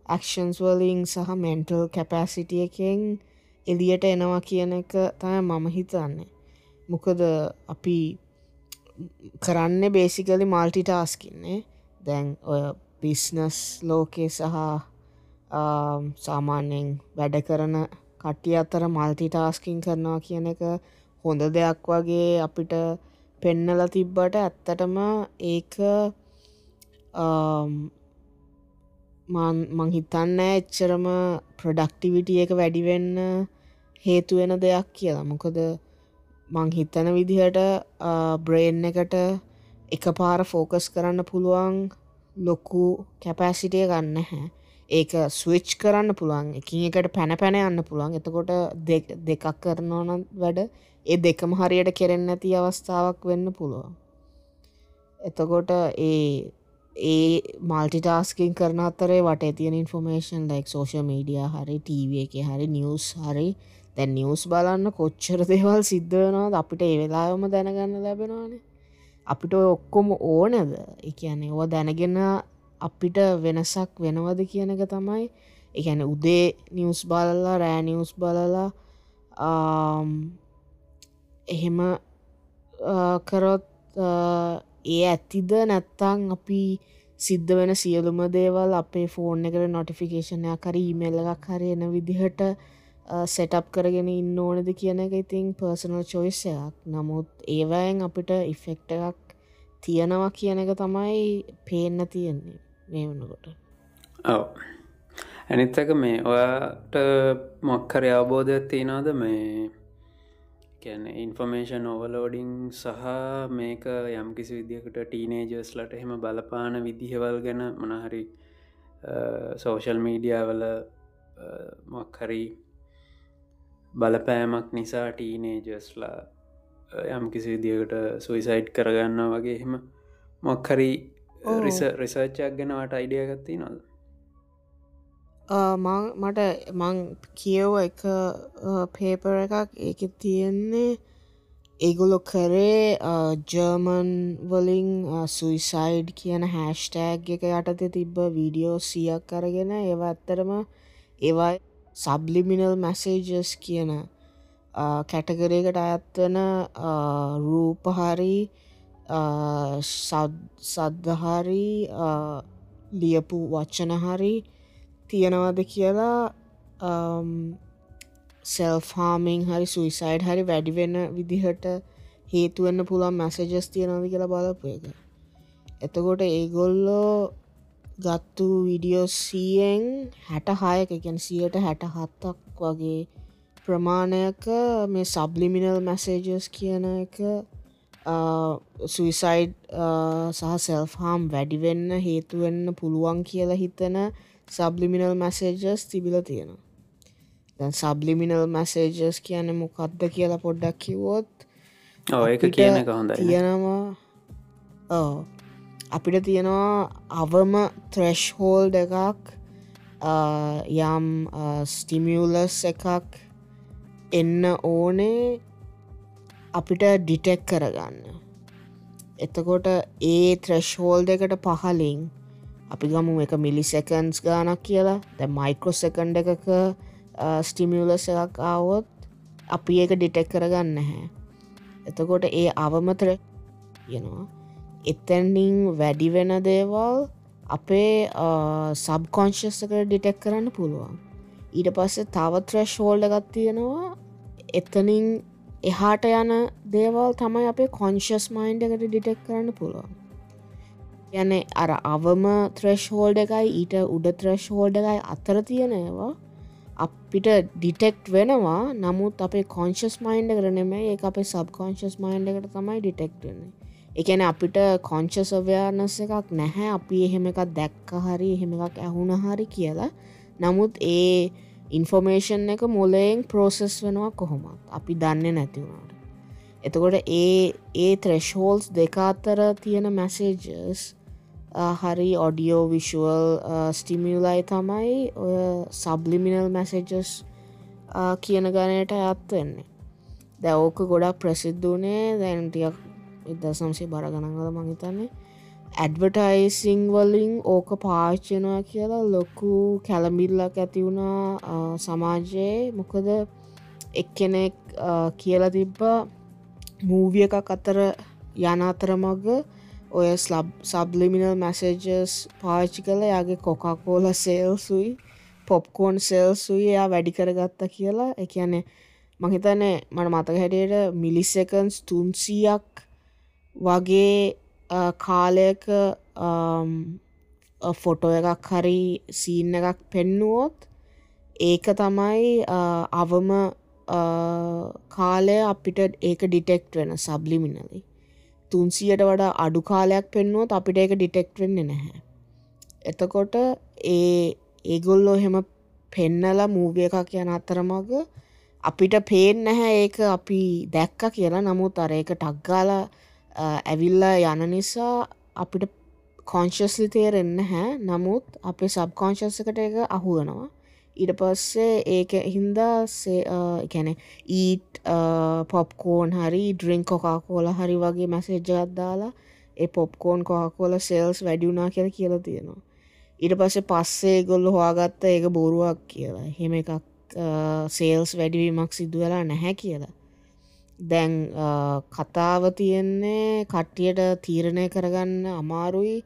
ඇක්ෂන්ස් වලින් සහ මෙන්ටල් කැපෑසිටිය එකෙන් එලියට එනවා කියන එක තම මම හිතන්නේ. මොකද අපි කරන්න බේසිකලි මල්ටිටාස්කින්නේ දැන් ඔය බිස්නස් ලෝකේ සහ සාමාන්‍යයෙන් වැඩ කරන කට්ටිය අතර මල්ටිටාස්කින් කරනවා කියන එක හොඳ දෙයක් වගේ අපිට පෙන්නල තිබ්බට ඇත්තටම ඒක මං හිතන්න එච්චරම ප්‍රඩක්ටිවිටිය එක වැඩිවෙන්න හේතුවෙන දෙයක් කියලා. මොකද මං හිතන විදිහට බ්‍රේන් එකට එක පාර ෆෝකස් කරන්න පුළුවන් ලොකු කැපෑසිටිය ගන්න හැ ඒක ස්විච් කරන්න පුළුවන් එකින් එකට පැන පැන යන්න පුළුවන්. එතකොට දෙකක් කරනවන වැඩ ඒ දෙකම හරියට කෙරෙන් නැති අවස්ථාවක් වෙන්න පුළුවන්. එතකොට ඒ ඒ මල්ටිටාස්කින් කරන අතරේ වට තියෙන ඉන්ෆර්මේෂන් ලයික් සෝෂ මීඩිය හරි ටව එක හරි නිියස් හරි. දැ නිියස් බලන්න කොච්චර දේවල් සිද්ධවනවාද අපිට ඒ වෙලාවම දැනගන්න ලැබෙනවානේ. අපිට ඔක්කොම ඕනද? එකන්නේ ඕ දැනගෙන අපිට වෙනසක් වෙනවද කියන එක තමයි. එකැන උදේ නිවස් බලලා රෑනිවස් බලලා එහෙම කරොත් ඒ ඇතිද නැත්තං අපි සිද්ධ වෙන සියලුම දේවල් අපේ ෆෝන් එකට නොටිෆිකේෂනයක් කර ඊමේල්ල එකක් හරි එන විදිහට සෙටප් කරගෙන ඉන්න ඕනද කියන එක ඉතින් පර්සනල් චොයිසයක් නමුත් ඒවයෙන් අපිට ඉෆෙක්ට එකක් තියෙනවා කියන එක තමයි පේන්න තියෙන්නේ මේ වන්නකොට ඔව. ඇනිත්තක මේ ඔයාට මොක්කර අවබෝධයක් තියෙනවාද? මේ කියැන ඉන්ෆර්මේෂන් ඕවලෝඩිං සහ මේක යම් කිසි විදිකට ටීනේජර්ස්ලට එහෙම බලපාන විදිහවල් ගැන මනහරි සෝෂල් මීඩියාවල මොක්හරි බලපෑමක් නිසා ටීනේජස්ලා යම් කිසි විදිකට සුයිසයිඩ් කරගන්න වගේ එහෙම මොක්හරි රිසර්ච්චක් ගැනවට අයිඩියගත්ති නොද මට මං කියව එක පේපර එකක් ඒක තියෙන්නේ ඒගොලො කරේ ජර්මන් වලින් සුයිසයිඩ් කියන හැෂ්ටෑග් එක යටතේ තිබ්බ වීඩියෝ සියක් කරගෙන ඒවා ඇත්තරම ඒවා සබ්ලිමිනල් මැසේජස් කියන කැටගරේකට අයත්වන රූපහරි සද්ධහරි ලියපු වච්චනහරි තියෙනවද කියලා um, සෙල්ෆාමිං හරි සුයිසයිඩ් හරි වැඩිවෙන්න විදිහට හේතුවන්න පුළන් මැසජස් තියෙනද කියලා බලපු එක. එතකොට ඒගොල්ලෝ ගත්තු විඩියෝසියෙන් හැට හයක එකැන් සියට හැට හත්තක් වගේ ප්‍රමාණයක මේ සබ්ලිමිනල් මැසේජස් කියන එක uh, සුයිසයිඩ් uh, සහ සෙල්හාම් වැඩිවෙන්න හේතුවෙන්න පුළුවන් කියලා හිතන සබ්ලිමිනල් මැසේජස් තිබිල තියෙනවා. දැන් සබ්ලිමිනල් මැසේජස් කියන මොකක්ද කියලා පොඩ්ඩක් කිවෝත් ඒක කියන හොඳ තියෙනවා අපිට තියෙනවා අවම ත්‍රෙශ් හෝල් එකක් යම් ස්ටිමියලස් එකක් එන්න ඕනේ අපිට ඩිටෙක් කරගන්න. එතකොට ඒ ත්‍රෙශ්හෝල් දෙකට පහලින් අපි ගමු එක මිලි සැකන්ස් ගානක් කියලා. දැ මයිකෝ සකන්ඩ එකක ස්ටිමියලස් එකක් ආවොත් අපි ඒක ඩිටෙක් කරගන්න හැ එතකොට ඒ අවමතර යනවා එතැන්ඩිං වැඩි වෙන දේවල් අපේ සබ්කොංශස්සකට ඩිටෙක් කරන්න පුළුවන්. ඊට පස්සේ තවත් ත්‍රශෝල්ඩ ගත් තියෙනවා. එතනින් එහාට යන දේවල් තමයි අපේ කොංශස් මයින්ඩ එකට ඩිටෙක් කරන්න පුළුවන්. යන අර අවම ත්‍රෙශ්හෝල්ඩ එකයි ඊට උඩ ත්‍රෙශ්හෝල්ඩ එකයි අතර තියෙනවා අපිට ඩිටෙක්් වෙනවා නමුත් අපේ කොංශස් මයින්ඩ කරනෙම ඒ අපේ සබ් කොංශස් මයින්ඩ එකට තමයි ඩිටෙක්ටන්නේ එකන අපිට කොංචසවයානස එකක් නැහැ අපි එහෙම එකක් දැක්ක හරි එහෙම එකක් ඇහුණ හරි කියලා. නමුත් ඒ ඉන්ෆෝමේෂන් එක මොලයෙන් ප්‍රෝසෙස් වෙනවා කොහොමත්? අපි දන්න නැතිවුණට එතකොට ඒ ඒ ත්‍රෙශ්හෝල්ස් දෙකාත්තර තියෙන මැසේජස් හරි ඔඩියෝ විශුවල් ස්ටිමියලයි තමයි ඔය සබ්ලිමිනල් මැසේජස් කියන ගණයට ඇත්වෙන්නේ දැ ඕක ගොඩක් ප්‍රසිද්ධ වනේ දැන්ටියක් ඉදසම්සේ බර ගණන්ගල මහිතන්නේ ඇඩවටයිසිං වලින් ඕක පාච්චනවා කියලා ලොකු කැලමිල්ලක් ඇති වුණා සමාජයේ. මොකද එක්කෙනෙක් කියලා තිබ්බා මූවිය එකක් අතර යන අතර මග ඔය ස්ලබ් සබ්ලිමිනල් මැසේජස් පාච්චි කල යාගේ කොකාකෝල සේල්සුයි පොප්කෝන් සෙල්සුයි එයා වැඩි කරගත්ත කියලා. එකනේ මහිතනේ මට මතක හැටියට මිලිසකන්ස් තුන්සීයක් වගේ කාලයක ෆොටෝ එකක් හරි සීන්න එකක් පෙන්නුවොත් ඒක තමයි අවම කාලය අපිට ඒක ඩිටෙක්ට් වෙන සබ්ලිමිනලි තුන්සියට වඩා අඩු කාලයක් පෙන්නුවත් අපිට ඒක ඩිටෙක්ට් වෙන්නේ නැහැ. එතකොට ඒ ඒගොල්ලෝ එහෙම පෙන්නලා මූවිය එකක් යන අතරමග අපිට පේෙන් නැහැ ඒක අපි දැක්ක කියලා. නමුත් අර ඒක ටක්ගාල ඇවිල්ලා යන නිසා අපිට කොංශස්ලි තේරෙන්න හැ නමුත් අපේ සබ්කොංශස්සකට එක අහුවනවා. ඊට පස්සේ ඒක හින්දා ගැන ඊට් පොප්කෝන් හරි ඩ්‍රිංක් කොකා කෝල හරි වගේ මැසේජ්ජත් දාලා ඒ පොප්කෝන් කොහකෝල සෙල්ස් වැඩියුනා කියල කියල තියෙනවා. ඊට පස්සේ පස්සේ ගොල්ල හවාගත්ත ඒක බොරුවක් කියලා. හෙම එකක් සේල්ස් වැඩිවීමක් සිදු වෙලා නැහැ කියලා. දැන් කතාව තියෙන්නේ කට්ටියට තීරණය කරගන්න අමාරුයි.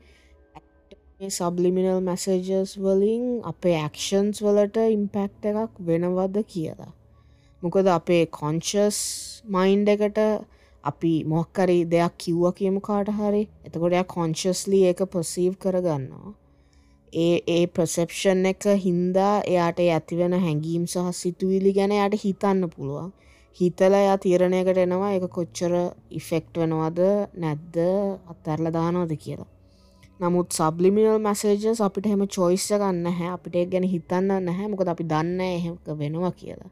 සබ්ලිමිනල් මැසේජස් වලින් අපේ ඇක්ෂන්ස් වලට ඉම්පැක්ට එකක් වෙනවද කියලා. මොකද අපේ කොංචස් මයින්ඩ එකට අපි මොක්කරි දෙයක් කිව්ව කියමු කාට හරි එතකොට කොංචස්ලි ඒක පොසීව් කරගන්නවා. ඒ ඒ ප්‍රසෙප්ෂන් එක හින්දා එයාට ඇතිවෙන හැඟීම් සහ සිතුවිලි ගැන යට හිතන්න පුළුවන්. හිතල යා තීරණයකට එනවා එක කොච්චර ඉෆෙක්ට් වෙනවාද නැද්ද අත්තරල දානවද කියලා. නමුත් සබ්ලිමිනල් මැසේජස් අපිට හෙම චොයිස්ස ගන්න හැ අපිට ගැන හිතන්න නැහැ. මොකද අපි දන්න එහෙක වෙනවා කියලා.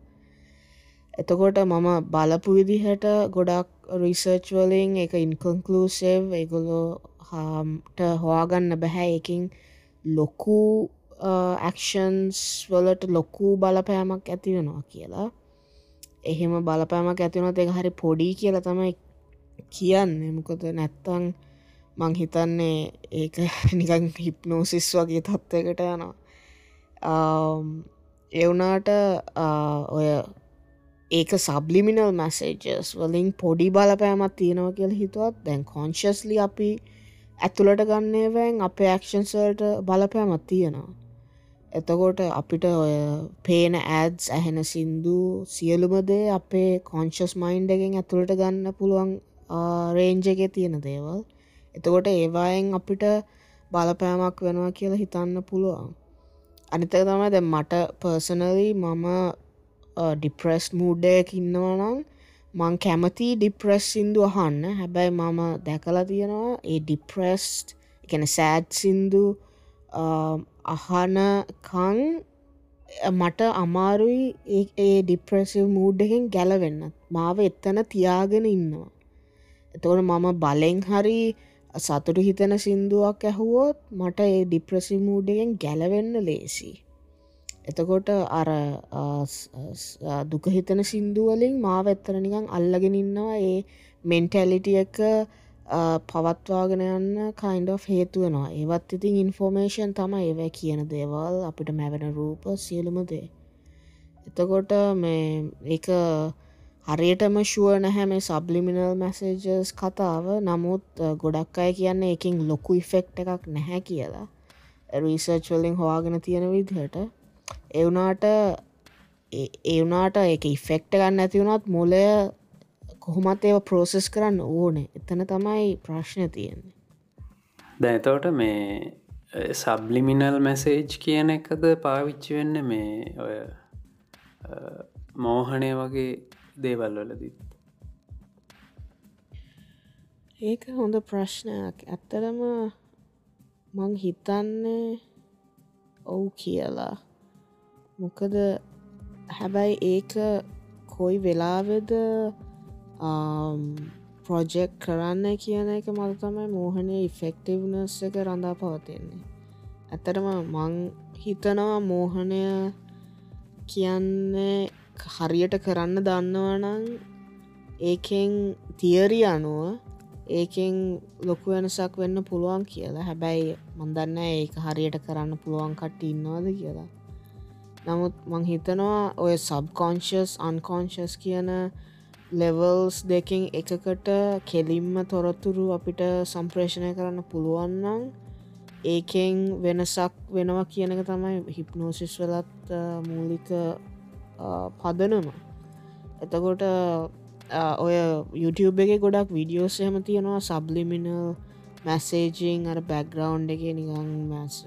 එතකොට මම බලපු විදිහට ගොඩක් රිසර්ච් වලින් එක ඉන්කන්කලූසේව් ඒගොලෝ හාට හොයාගන්න බැහැ. එකින් ලොකු ඇක්ෂන්ස් වලට ලොකු බලපෑමක් ඇති වෙනවා කියලා. එහෙම බලපෑමක් ඇතිවනත් එක හරි පොඩි කියලා තමයි කියන්න. මොකද නැත්තං මං හිතන්නේ ඒක නිකන් හිප්නෝසිස් වගේ තත්ත්වකට යනවා. එවනාට ඔය ඒක සබ්ලිමිනල් මැසේජස් වලින් පොඩි බලපෑමත් තියෙනව කියල හිතුවත් දැන් කොංශස්ලි අපි ඇතුළට ගන්නේවැන් අපේ ඇක්ෂන්සල්ට බලපෑමත් තියෙනවා. එතකොට අපිට ඔය පේන ඇඩ්ස් ඇහෙන සින්දු සියලුමදේ අපේ කොංශස් මයින්් එකෙන් ඇතුළට ගන්න පුළුවන් රේන්ජ එක තියෙන දේවල්. එතකොට ඒවායෙන් අපිට බලපෑමක් වෙනවා කියලා හිතන්න පුළුවන්. අනිතක තමයි දැ මට පර්සනලි මම ඩිප්‍රෙස් මූඩ්ඩයක් ඉන්නවනම් මං කැමති ඩිප්‍රෙස් සිින්දු අහන්න. හැබැයි මම දැකලා තියෙනවා ඒ ඩිප්‍රෙස්ට් එකන සෑඩ් සින්දු අහනකං මට අමාරුයි ඒ ඩිප්‍රෙසිව් මූඩ් එකෙන් ගැලවෙන්න. මාව එත්තන තියාගෙන ඉන්නවා. එතකොට මම බලෙන් හරි සතුටු හිතන සින්දුවක් ඇහුවෝත් මට ඒ ඩිප්‍රසි මූඩගෙන් ගැලවෙන්න ලේසි එතකොට අර දුක හිතන සින්දුවලින් මාව එත්තර නිකං අල්ලගෙන ඉන්නවා. ඒ මෙන්ටැලිටිය එක පවත්වාගෙන යන්න කයින්ඩ හේතුවෙනවා ඒවත් ඉතින් ඉන්ෆෝර්මේෂන් තම ඒව කියන දේවල්. අපිට මැවෙන රූප සියලුම දේ. එතකොට මේ එක හරියටම ශුව නැහැ මේ සබ්ලිමිනල් මැසේජස් කතාව. නමුත් ගොඩක් අය කියන්නේ එකින් ලොකු ඉෆෙක්් එකක් නැහැ කියලා. රීසර්ච් වලින් හවාගෙන තියෙන විදිහට. එවනාට ඒවනාට එක ඉෆෙක්ට ගන්න ඇතිවුණත් මොලය කොහොමත් ඒව ප්‍රෝසෙස් කරන්න ඕනේ. එතන තමයි ප්‍රශ්නය තියෙන්නේ. දැතවට මේ සබ්ලිමිනල් මැසේජ් කියන එකද පාවිච්චි වෙන්න මේ ඔය මෝහනය වගේ දේවල් වලදිත් ඒක හොඳ ප්‍රශ්නයක්. ඇත්තරම මං හිතන්නේ ඔවු කියලා. මොකද හැබැයි ඒක කොයි වෙලාවෙද ප්‍රොජෙක්් කරන්න කියන එක මල් තමයි මෝහනය ඉෆෙක්ටිව්නස් එක රඳා පවතින්නේ. ඇතරම මං හිතනවා මෝහනය කියන්නේ හරියට කරන්න දන්නවනං ඒකෙන් තියරි අනුව ඒකෙන් ලොකු වෙනසක් වෙන්න පුළුවන් කියලා. හැබැයි මන්දන්න ඒක හරියට කරන්න පුළුවන් කට ඉන්නවාද කියලා. නමුත් මං හිතනවා ඔය සබ්කොන්ශස් අන්කොන්ශස් කියන ලෙවල්ස් දෙකින් එකකට කෙලින්ම තොරතුරු අපිට සම්ප්‍රේෂණය කරන්න පුළුවන්නම් ඒකෙන් වෙනසක් වෙනවා කියනක තමයි හිප්නෝසිස් වෙලත් මූලික පදනම. එතකොට ඔය YouTube එක ගොඩක් විඩියෝස් එහම තියෙනවා. සබ්ලිමිනල් මැසේජිං අර බැක්ග්‍රවන්් එක නිගං මැස්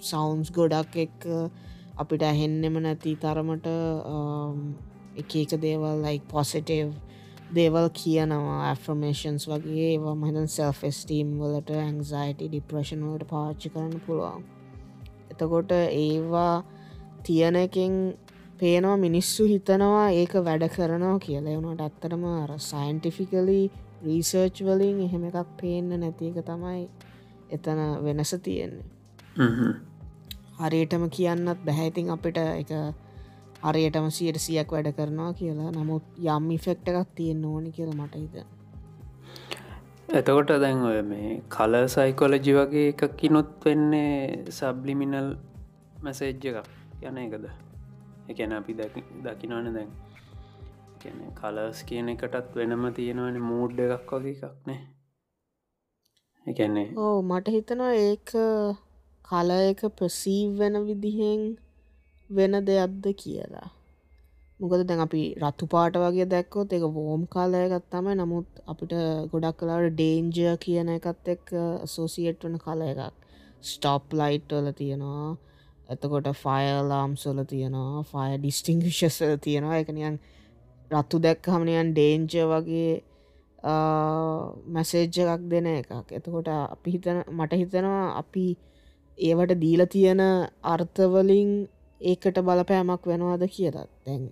සවන්ස් ගොඩක් එක් අපිට ඇහෙන්නෙම නැති තරමට එක එක දේවල් ලයි පොසිටව් දේවල් කියනවා. ඇෆර්මේෂන්ස් වගේ ඒවා මහදන් සෙල්ෆස්ටීම් වලට ඇංසයිට ඩිප්‍රේෂන් වලට පාච්චි කරන්න පුළුවන්. එතකොට ඒවා තියනකින් පේනවා මිනිස්සු හිතනවා ඒක වැඩ කරනවා කියලා. වුණට ඇත්තරම අර සයින්ටිෆිකලි රීසර්ච් වලින් එහෙම එකක් පේන්න නැති එක තමයි එතන වෙනස තියෙන්නේ. හරියටම කියන්නත් බැහැඉතින් අපිට එක අරයටම සියට සියක් වැඩ කරනවා කියලා. නමුත් යම් ඉෆෙක්ට එකක් තියෙන්න්න ඕනි කියලා මට හිත එතකොට දැන් ඔය මේ කල සයිකොලජි වගේ එකක් කිනොත් වෙන්නේ සබ්ලිමිනල් මැසේජ්ජ එකක් යන එකද එකන අපි දකිනවන දැන්. කියන කලස් කියන එකටත් වෙනම තියෙනවන මූඩ් එකක් වගේ එකක්නේ එකන්නේ ඕ මට හිතනවා ඒක කල එක ප්‍රසීව් වෙන විදිහෙන් වෙන දෙයක්ද කියලා. මොකද දැන් අපි රත්තු පාට වගේ දැක්කොත් එක වෝම් කාලයකත් තමයි. නමුත් අපිට ගොඩක් කලාට ඩේන්ජ කියන එකත් එක් සෝසිේට් වන කල එකක්. ස්ටොප් ලයිට්වල තියෙනවා. එතකොට ෆයලාම් සොල තියෙනවා ෆය ඩිස්ටිංශස්ල තියෙනවා. එකනියන් රත්තු දැක්කහමනයන් ඩේන්ජ වගේ මැසේජ්ජ එකක් දෙන එකක්. එතකොට අපි හිතන මට හිතනවා අපි ඒවට දීල තියෙන අර්ථවලින් ඒකට බලපෑමක් වෙනවාද කියලත් දැන්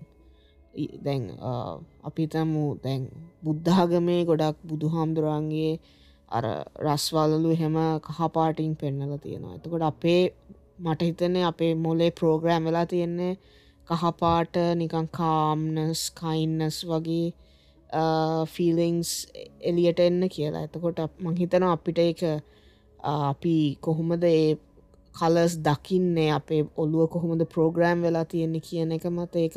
දැන් අපි තමු දැන් බුද්ධාගමේ ගොඩක් බුදු හාමුදුරන්ගේ අර රස්වලලු හෙම කහපාටිං පෙන්නල තියෙනවා. එතකොට අපේ මට හිතන්නේ අපේ මොලේ ප්‍රෝග්‍රෑම් වෙලා තියෙන්නේ කහපාට නිකං කාම්නස් කයින්නස් වගේ ෆීලිංස් එලියට එන්න කියලා. එතකොට මංහිතන අපිට එක අපි කොහොමද ඒ කලස් දකින්නේ අපේ ඔල්ලුව කොහොමද ප්‍රෝග්‍රෑම් වෙලා තියෙන්නේ කියන එක මත ඒක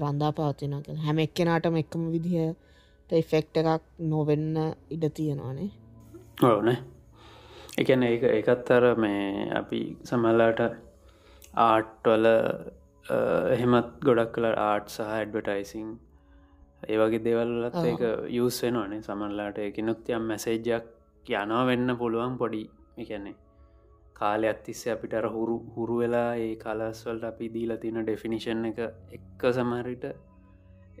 රන්දා පවතිනක හැම එක්කෙනටම එක්කම විදිහට එෆෙක්ට එකක් නොවෙන්න ඉඩ තියෙනවානේ. ඕනේ එකන ඒ එකත් අර මේ අපි සමල්ලාට ආට්වල එහෙමත් ගොඩක් කල ආට් සහ ඇඩ්වටයිසිං ඒවගේ දෙවල්ලත් ඒක යස් වෙනවානේ සමල්ලාට එකනුත් යම් මැසේජ්ජක් යනවා වෙන්න පුළුවන් පොඩි එකන්නේ කාලය අත්තිස්ස අපිට හුරු හුරු වෙලා ඒ කලස්වල්ට අපි දීලා තින ඩෙෆිනිෂන් එක එක්ක සමහරිට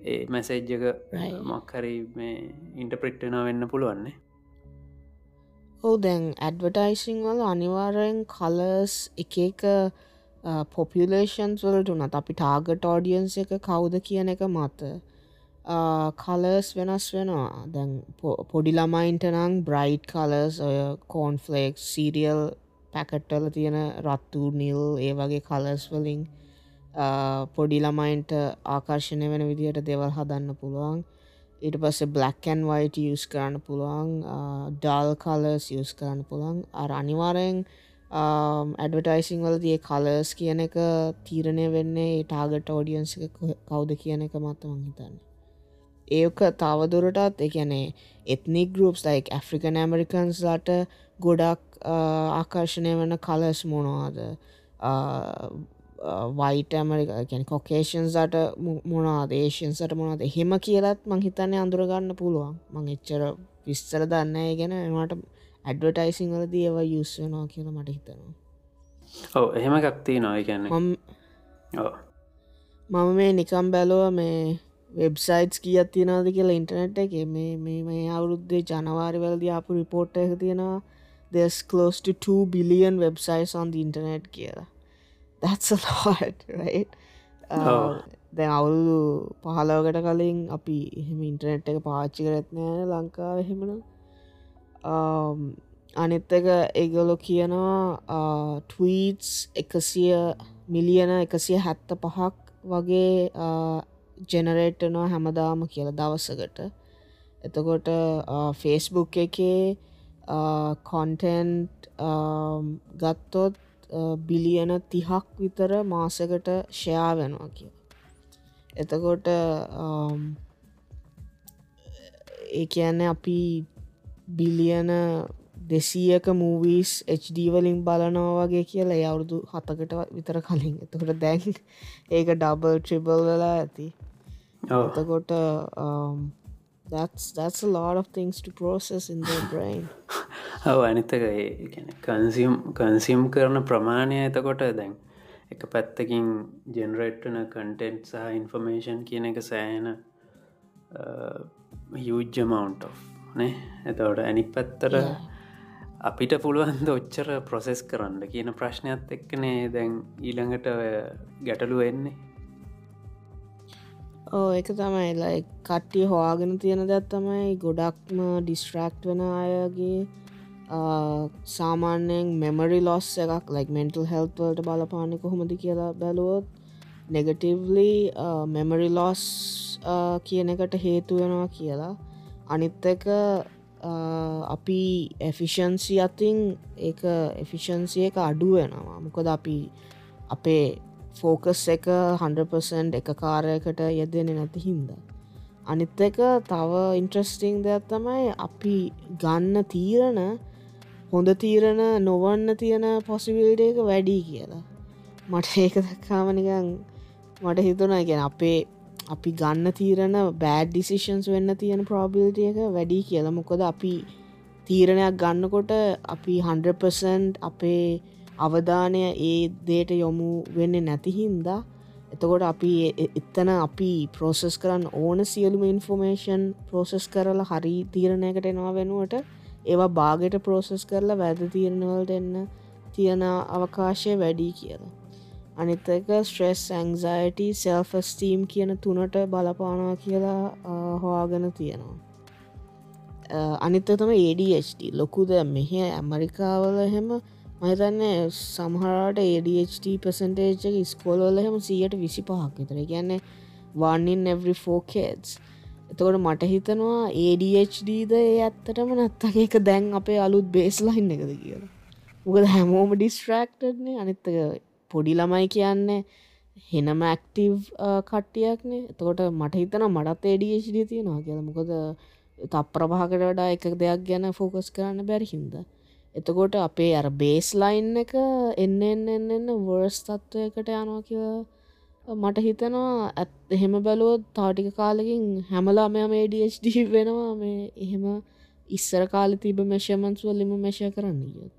ඒ මැසේජ්ජක මක්හරි මේ ඉන්ටප්‍රික්ටන වෙන්න පුළුවන්නේ ඔහු දැන් ඇඩවටයිසිං වල අනිවාරයෙන් කලස් එක එක පොපිලේෂන්ස් වලට වනත් අපි ටාගට ෝඩියන්ස එක කවුද කියන එක මත. කලර්ස් වෙනස් වෙනවා. දැන් පොඩි ළමයින්ට නං බ්‍රයිට් කලර්ස් ඔය කෝන්ෆලෙක් සීරියල් පැකට්ටල තියෙන රත්තු නිල් ඒ වගේ කලර්ස් වලින් පොඩි ළමයින්ට ආකර්ශණය වෙන විදිහට දෙවල් හදන්න පුළුවන්. ඊට පස්සේ බ්ලක්කන් වයිට යස් කරන්න පුළුවන් ඩල් කලර්ස් යස් කරන්න පුළුවන්. අර අනිවාරයෙන් ඇඩවටයිසිං වලදී කලර්ස් කියන එක තීරණය වෙන්නේ ටාගට ෝඩියන්ස කවුද කියන එක මත්තමං හිතන්න. ඒක තවදුරටත් එකනේ ethnic groups like African Americans ලට ගොඩක් ආකර්ශණය වන කලස් මොනවාද? වයිට ඇමරික කැන කොකේෂන්ස්ට මොනාද ඒෂන්සට මොනාද හෙම කියලත් මං හිතන්නේ අඳුරගන්න පුළුවන්. මං එච්චර විස්තර දන්න ගැන එමට ඇඩවටයිසිං වලද ඒව යුස් වෙනවා කියලා මට හිතනවා. ඔව එහෙම ගක්තිී නොයි ගැන්න මම මේ නිකම් බැලුව මේ වෙබ්සයිටස් කියත් තියෙනද කියලා ඉන්ටනෙට් එක. මේ මේ අවුරුද්දේ ජනවාරිවලද අපපු රිපෝට් එක තියෙනවා close to 2 billion websites on the internet කියලා that's a lot right? දැන් අවුරුදු පහලවකට කලින් අපි එහෙම ඉන්ටනෙට් එක පාච්චි කරත්නෑ ලංකාව එහෙමන අනිත් එක ඒගොලො කියනවා ටීටස් එකසිය මිලියන එකසිය හැත්ත පහක් වගේ ජෙනරේට්නවා හැමදාම කියලා දවසකට. එතකොට ෆේස්බුක් එකේ කොන්ටෙන්ට් ගත්තොත් බිලියන තිහක් විතර මාසකට ෂයා වෙනවා කිය එතකොට ඒ කියන්නේ අපි බිලියන දෙසීයක මූවීස් HD වලින් බලනවා වගේ කියලා අවුරුදු හතකට විතර කලින්. එතකොට දැන් ඒක ඩබල් ට්‍රිබල් වෙලා ඇති. එතකොට that's that's a lot of things to process in their brain. ඔව අනිතක කන්සිම් කන්සිම් කරන ප්‍රමාණය එතකොට දැන් එක පැත්තකින් ජෙනරේට්න කන්ටෙන්ට් සහ ඉන්ෆර්මේෂන් කියන එක සෑන යුජ්ජමවන්් නේ? එතවට ඇනික් පැත්තර අපිට පුළුවන්ද ඔච්චර ප්‍රොසෙස් කරන්න කියන ප්‍රශ්නයක් එක්කනේ දැන් ඊළඟට ගැටලු වෙන්නේ ඕ එක තමයි ලයි කට්ටිය හොයාගෙන තියෙන දැත් තමයි ගොඩක්ම ඩිස්ට්‍රක්් වෙන අයගේ සාමාන්‍යයෙන් මෙමරි ලොස් එකක් ලයික් මෙන්ටල් හෙල්වල්ට බලපානෙ කොහොමද කියලා බැලුවොත් නෙගටවලි මෙමරි ලොස් කියන එකට හේතු වෙනවා කියලා. අනිත් එක අපි එෆිෂන්සි අතින් ඒ එෆිෂන්සිය එක අඩු වෙනවා. මොකද අපි අපේ ෆෝකස් එක 100% එක කාරයකට යෙදෙන නැති හින්ද. අනිත් එක තව ඉන්ට්‍රස්ටිං දෙයක් තමයි අපි ගන්න තීරණ හොඳ තීරණ නොවන්න තියෙන පොසිවිල්ඩ එක වැඩි කියලා. මට ඒක දක්කාමනිකන් මට හිතුන ගැන අපේ අපි ගන්න තීරණ බෑඩ් ඩිසිෂන්ස් වෙන්න තියෙන ප්‍රෝබිල්ටිය එක වැඩි කියලා. මොකොද අපි තීරණයක් ගන්නකොට අපි 100% අපේ අවධානය ඒ දේට යොමු වෙන්න නැතිහින්දා එතකොට අපි එත්තන අපි ප්‍රෝසෙස් කරන්න ඕන සියලුම ඉන්ෆෝමේෂන් ප්‍රෝසෙස් කරලා හරි තීරණයකට එනවා වෙනුවට ඒවා බාගෙට ප්‍රෝසෙස් කරලා වැද තීරණවලට එන්න තියෙන අවකාශය වැඩි කියලා. අනිත්තක ස්ට්‍රෙස් ඇංසයිට සෙල්ෆස්ටීම් කියන තුනට බලපානවා කියලා හොයාගෙන තියෙනවා. අනිත්ත තම ADHD ලොකුද මෙහ ඇමරිකාවල එහෙම මහිතන්නේ සමහරට ADHD පසන්ටේජ් එක ස්කෝලවල හම සියට විසි පහක් විතර. ගැන්න වන්නින් එවරි ෆෝකේඩ්ස් එතකොට මට හිතනවා ADHDද ඒ ඇත්තටම නැත්තක එක දැන් අපේ අලුත් බේස්ලයින් එකද කියලා. මොකද හැමෝම ඩිස්ට්‍රක්ටඩ්නේ අනිත්තක පොඩි ළමයි කියන්නේ හෙනම ඇක්ටව් කට්ටියක්නේ එතකොට මට හිතන මටත් ADHD තියෙනවා කියලා. මොකද තප්‍රභාකට වඩා එක දෙයක් ගැන ෆෝකස් කරන්න බැරි හින්දා. එතකොට අපේ අර බේස් ලයින් එක එන්න එන්න එන්න එන්න වර්ස් තත්ත්වයකට යනවා කිය මට හිතනවා. ඇත් එහෙම බැලුවොත් තාටික කාලකින් හැමලා මෙම ඩD වෙනවා. මේ එහෙම ඉස්සර කාල තිබ මෙෂමන්ස් වලිම මෙෂ කරන්න ගිය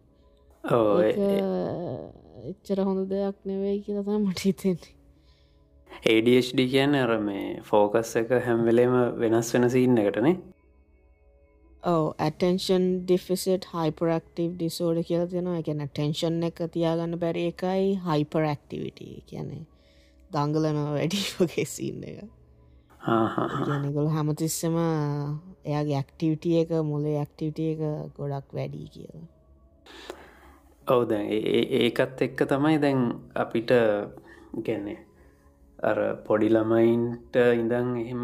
එච්චර හොඳ දෙයක් නෙවෙයි කියලතම මට හිතෙන්නේ. ADHD කියන්න අර මේ ෆෝකස් එක හැම්වෙලේම වෙනස් වෙන සින්න එකටනේ ඕ ඇටන්ෂන් ඩිෆිසිට හයිපරක්ටව් ඩිසෝඩ කියල තියෙනවා. ගැන ටෙන්ෂන් එක තියාගන්න බැරි එකයි හයිපරක්ටිවිට කියන්නේ. දංගලන වැඩි වගේ සින්න එක. නිගොල හැමතිස්සම එයාගේ ඇක්ටිවිටිය එක මොලේ ඇක්ටිවිටිය එක ගොඩක් වැඩී කියලා. ඔවු දැන් ඒකත් එක්ක තමයි දැන් අපිට ගැන්නේ අර පොඩි ළමයින්ට ඉඳං එහෙම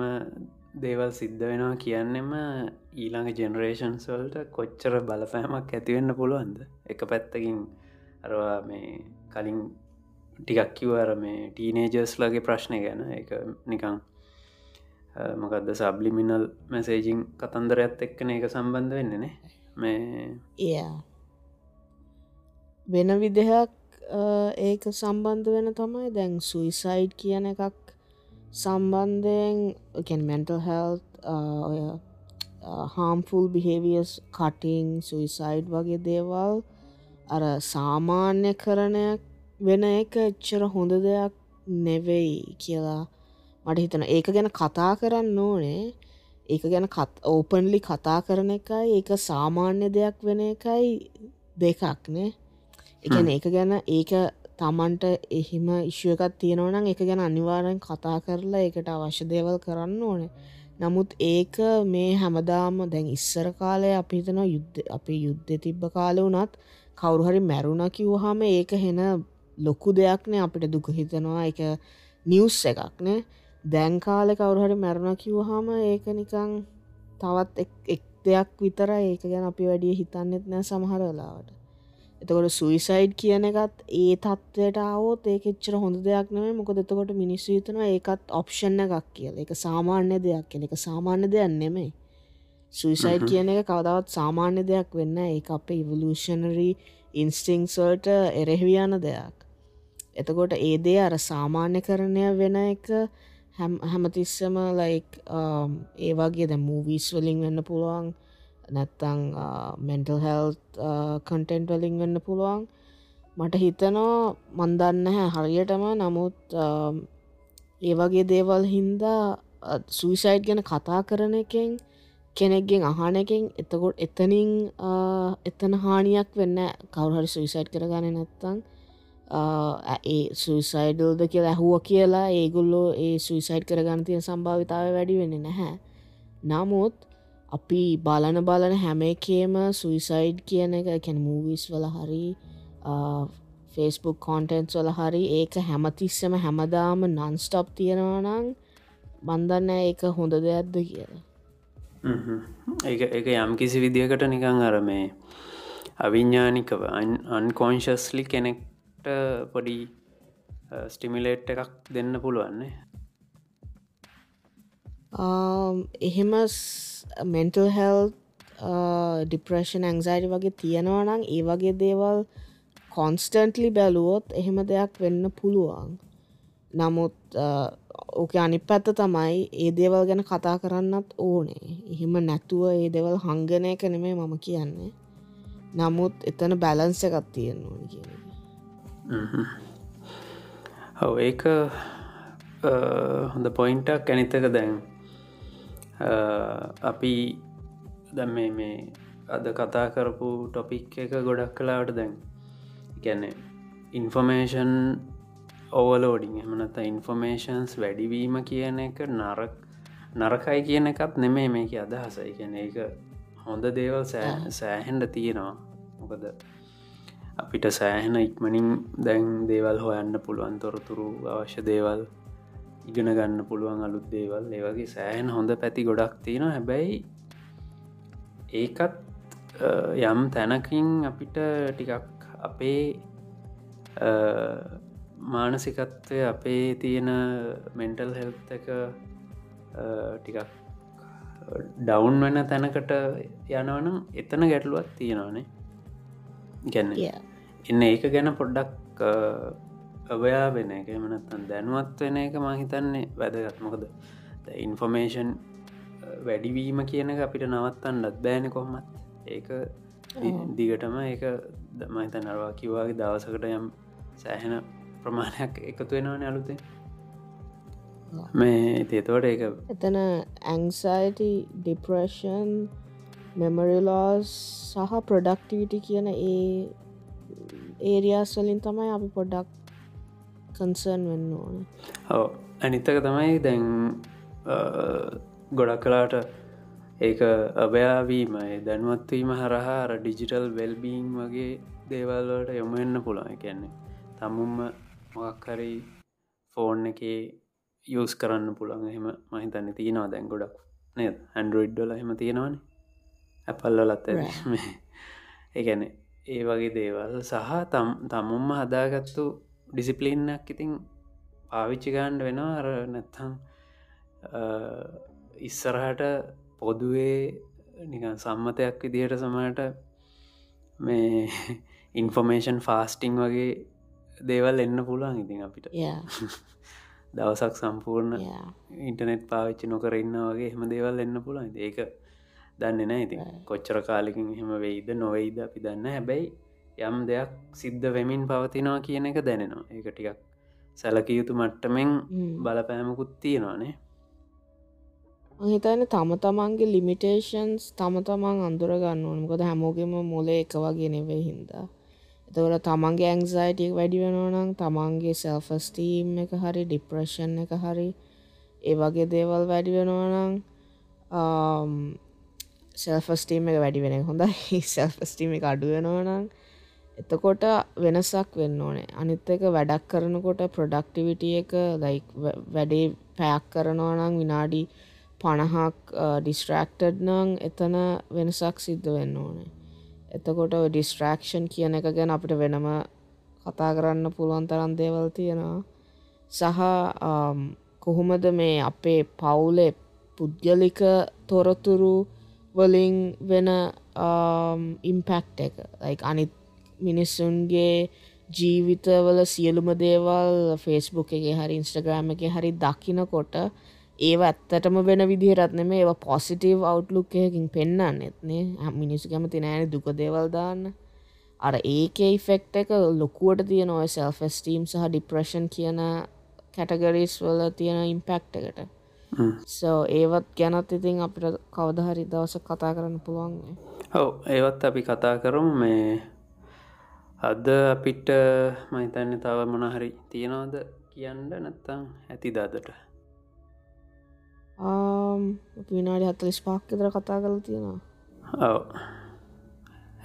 දේවල් සිද්ධ වෙනවා කියන්නෙම ඊළඟ ජෙනරේෂන්ස් වල්ට කොච්චර බලපෑමක් ඇතිවෙන්න පුළුවන්ද? එක පැත්තකින් අරවා මේ කලින් ටිකක් කිව අර මේ ටීනේජර්ස් ලගේ ප්‍රශ්නය ගැන. එක නිකං මොකක්ද සබ්ලිමිනල් මැසේජිං කතන්දරයක්ත් එක්කන එක සම්බන්ධ වෙන්නනේ මේ එය වෙන විදිහක් ඒක සම්බන්ධ වෙන තමයි දැන් සුයිසයිඩ් කියන එකක් සම්බන්ධයෙන් කැන් මෙන්ටල් හෙල් ඔය හාම්ෆුල් බිහේවියස් කටිං සුයිසයිඩ් වගේ දේවල් අර සාමාන්‍ය කරණයක් වෙන එක එච්චර හොඳ දෙයක් නෙවෙයි කියලා මට හිතන ඒක ගැන කතා කරන්න ඕනේ. ඒක ගැන ඕපන්ලි කතා කරන එකයි ඒක සාමාන්‍ය දෙයක් වෙන එකයි දෙකක්නේ එකන ඒක ගැන ඒක තමන්ට එහිම ඉශ්ුවකත් තියෙනවනම් එක ගැන අනිවාරෙන් කතා කරලා එකට අවශ්‍ය දේවල් කරන්න ඕනේ. නමුත් ඒක මේ හැමදාම දැන් ඉස්සර කාලය අපිතන යුද්ධ අපි යුද්ධ තිබ්බ කාලය වනත් කවුරුහරි මැරුණ කිව්හම ඒක හෙන ලොකු දෙයක්නේ අපිට දුක හිතනවා. එක නිවස් එකක්නේ දැන් කාලෙ කවුරුහරි මැරුණ කිව්හම ඒක නිකං තවත් එක් දෙයක් විතර ඒක ගැන අපි වැඩිය හිතන්නෙත් නෑ සමහර වෙලාවට. එතකොට සුයිසයිඩ් කියන එකත් ඒ තත්ත්වයට අවෝත් ඒක එච්චර හොඳ දෙයක් නෙමේ මොකද එතකොට මිනිස්සු හිතනවා ඒකත් ඔප්ෂණ එකක් කියල. එක සාමාන්‍ය දෙයක් කියන එක සාමාන්‍ය දෙයක් නෙමේ සුයිසයිඩ් කියන එක කවදවත් සාමාන්‍ය දෙයක් වෙන්න ඒ අප ඉවලූෂනරී ඉන්ස්ටිංස්වල්ට එරෙහිවියන දෙයක්. එතකොට ඒ දේ අර සාමාන්‍ය කරණය වෙන එක හැමතිස්සම ලයික් ඒ වගේ ද මූවිස් වලින් වෙන්න පුළුවන් නැත්තං මෙන්ටල් හෙල් කන්ටෙන්ට් වලින් වෙන්න පුළුවන්. මට හිතනවා මන්දන්න හැ හරියටම. නමුත් ඒ වගේ දේවල් හින්දා සුවිසයිට් ගැන කතා කරන එකෙන් කෙනෙක්ගෙන් අහන එකෙන් එතකොට එතනින් එතන හානියක් වෙන්න කවුහරි සුවිසයිට් කරගන නැත්තං. ඒ සුයිසයිඩල්ද කියලා ඇහුව කියලා ඒගුල්ලෝ ඒ සුයිසයිට් කරගන්න තියෙන සම්භාවිතාව වැඩි වෙන්න නැහැ. නමුත් අපි බලන බලන හැම එකේම සුයිසයිඩ් කියන එක කැන මූවිස් වල හරි ෆෙස්බුක් කොන්ටෙන්ට්ස් වල හරි ඒක හැමතිස්සම හැමදාම නන්ස්ටප් තියෙනවනං බන්දන්න ඒක හොඳ දෙයක්ද කියලා. ඒ ඒක යම් කිසි විදිහකට නිකං අර මේ අවිඤ්ඥානිකව අන්කෝන්ශස්ලි කෙනෙක්ට පොඩි ස්ටිමිලේට් එකක් දෙන්න පුළුවන්නේ Um, එහෙම මෙන්ටල් හෙල් ඩිප්‍රේෂන් ඇංසයිඩි වගේ තියෙනවනම් ඒ වගේ දේවල් කොන්ස්ටන්ටලි බැලුවොත් එහෙම දෙයක් වෙන්න පුළුවන්. නමුත් uh, ඕක අනි පැත්ත තමයි ඒ දේවල් ගැන කතා කරන්නත් ඕනේ. එහෙම නැතුව ඒ දෙවල් හංගනය කනෙමේ මම කියන්නේ. නමුත් එතන බැලන්ස එකත් තියෙන්න ඕන කියන ඔව ඒක uh, හොඳ පොයින්ටක් ඇනිතක දැන් අපි දැම් මේ අද කතා කරපු ටොපික් එක ගොඩක් කලාට දැන් ගැන ඉන්ෆර්මේෂන් ඕවලෝඩිං එමනත ඉන්ෆර්මේෂන්ස් වැඩිවීම කියන එක නරක් නරකයි කියන එකත් නෙමේ මේක අදහසයි කියන එක හොඳ දේවල් සෑහෙන්ඩ තියෙනවා. මොකද අපිට සෑහෙන ඉක්මනින් දැන් දේවල් හොයන්න පුළුවන් තොරතුරු අවශ්‍ය දේවල් ඉගෙන ගන්න පුළුවන් අලුත් දේවල්. ඒවගේ සෑහන් හොඳ පැති ගොඩක් තියෙන හැබැයි ඒකත් යම් තැනකින් අපිට ටිකක් අපේ මානසිකත්වය අපේ තියෙන මෙන්ටල් හෙල්ත් එක ටිකක් ඩවුන් වෙන තැනකට යනවනම් එතන ගැටලුවත් තියෙනවානේ. ගැන්න එන්න ඒක ගැන පොඩ්ඩක් අවයා වෙන එක එමනත්තන් දැනුවත් වෙන එක මහිතන්නේ වැදගත්මකද ඉන්ෆර්මේෂන් වැඩිවීම කියන අපිට නවත්තන්නත් බෑන කොහොමත්. ඒක දිගටම ඒක දමහිත නරවා කිවවාගේ දවසකට යම් සෑහෙන ප්‍රමාණයක් එකතු වෙනවන අලුතේ මේ තේතවට ඒක එතන ඇංසයිට ඩිප්‍රේෂන් මෙමරිලාස් සහ ප්‍රඩක්ටිවිටි කියන ඒ ඒරියාස් වලින් තමයි අපි පොඩ්ඩක් කන්සර්න් වෙන්න ඕන. ඔව. අනිත්තක තමයි දැන් ගොඩක් කලාට ඒක අභයාවීම දැනුවත්වීම හරහාර ඩිජිටල් වෙල්බීන් වගේ දේවල්වලට යොමවෙන්න පුළුවන්. කියන්නේ තමුම්ම මොක්හරි ෆෝන් එක යස් කරන්න පුළන් එහෙම මහිතන්න තියෙනවා දැන් ගොඩක්. නය හැන්ඩරෝයිඩ්ඩල එහෙම තියෙනවානේ. ඇපල්ලලත් ඒගැන ඒ වගේ දේවල් සහ තම් තමුම්ම හදාගත්තු ඩිසිපලින්නක් ඉතින් පාවිච්චි ගණ්ඩ වෙනවා. අර නැත්තම් ඉස්සරහට පොදුවේ නිකන් සම්මතයක් විදිහට සමට මේ ඉන්ෆෝමේෂන් ෆාස්ටිං වගේ දේවල් එන්න පුළුවන් ඉතින් අපිට. දවසක් සම්පූර්ණ ඉන්ටනෙට් පාවිච්චි නොකර ඉන්න වගේ හෙම දේවල් එන්න පුළුවන්. ඒක දන්න නෑ ඉතින් කොච්චර කාලිකින් හෙම වෙයිද නොවෙයිද අපි දන්න හැබැයි යම් දෙයක් සිද්ධ වෙමින් පවතිනවා කියන එක දැනෙනවා. ඒක ටිකක් සැලක යුතු මට්ටමෙන් බලපෑමකුත් තියෙනවානේ හිතන තම තමන්ගේ ලිමිටේෂන්ස් තම තමන් අඳුරගන්න ඕනමකොද හැමෝගෙම මොල එක වගේ නෙවේ හින්දා. එතවට තමන්ගේ ඇංසයිටියක් වැඩි වෙනවනම් තමන්ගේ සෙල්ෆස්ටීම් එක හරි ඩිප්‍රශන් එක හරි ඒ වගේ දේවල් වැඩි වෙනවනම් සෙල්ෆස්ටීම් එක වැඩි වෙන හොඳයි. සෙල්ෆස්ටීම එක අඩු වෙනවනම් එතකොට වෙනසක් වෙන්න ඕනේ. අනිත් එක වැඩක් කරනකොට ප්‍රොඩක්ටිවිටිය එක ලයි වැඩේ පැයක් කරනවනම් විනාඩි පණහක් ඩිස්ට්‍රක්ටඩ් නං එතන වෙනසක් සිද්ධ වෙන්න ඕනේ. එතකොට ඩිස්ට්‍රක්ෂන් කියන එක ගැන අපිට වෙනම කතා කරන්න පුළුවන් තරන් දේවල් තියෙනවා. සහ කොහොමද මේ අපේ පවුලේ පුද්ගලික තොරතුරු වලින් වෙන ඉම්පැක්ට එක? ලයි අනිත් මිනිස්සුන්ගේ ජීවිතවල සියලුම දේවල් ෆෙස්බුක් එක හරි ඉන්ස්ටග්‍රෑම් එක හරි දකිනකොට ඒව ඇත්තටම වෙන විදිහරත් නෙම ඒව පොසිටව් අවට්ලුක් එකකින් පෙන්න්න නෙත්නේ මිනිස්සු කැමති නෑන දුක දේවල්දාන්න අර ඒක ඉෆෙක්ට එක ලොකුවට තියෙන ඔය සෙල්ෆස්ටීම් සහ ඩිප්‍රශන් කියන කැටගරිස් වල තියෙන ඉම්පෙක්ට එකට. සෝ ඒවත් ගැනත් ඉතින් අපිට කවදහරි දවස කතා කරන්න පුළුවන්ගේ ඔව ඒවත් අපි කතා කරමු. මේ අද අපිට මහිතන්න තව මොනහරි තියෙනවාද කියන්න නැත්තම් ඇති දාදට විනාඩි හත්තලිස් පාක්කතර කතා කල තියෙනවා. ඔව.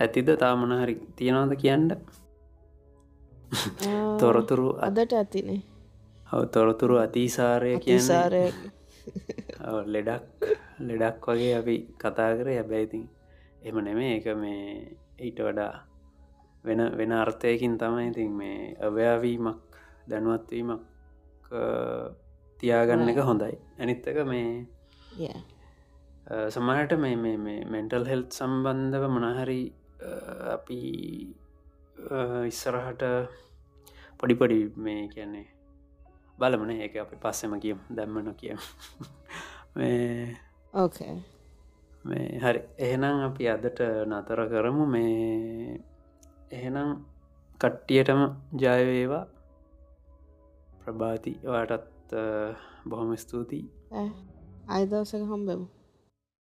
ඇතිද තාමන හරි තියෙනවාද කියන්න? තොරතුරු අදට ඇතිනේ. ඔව තොරතුරු අතිසාරය කියසාරය ලෙඩක් ලෙඩක් වගේ අපි කතා කර. හැබැයිතින් එම නෙමේ එක මේ ඊට වඩා වෙන වෙන අර්ථයකින් තමයි ඉතින් මේ අවයාවීමක් දැනුවත්වීමක් තියාගන්න එක හොඳයි. ඇනිත්තක මේ සමහට මේ මෙන්ටල් හෙල්ත් සම්බන්ධව මනහරි අපි ඉස්සරහට පොඩිපොඩි මේ කියන්නේ බලමන ඒක අපි පස්සෙම කියම් දැම්මන කියම් ඕකේ මේ හරි. එහෙනම් අපි අදට නතර කරමු මේ එහෙනම් කට්ටියටම ජයවේවා ප්‍රභාති වාටත් බොහොම ස්තුතියි. අයිදවසක හම්බෙමු.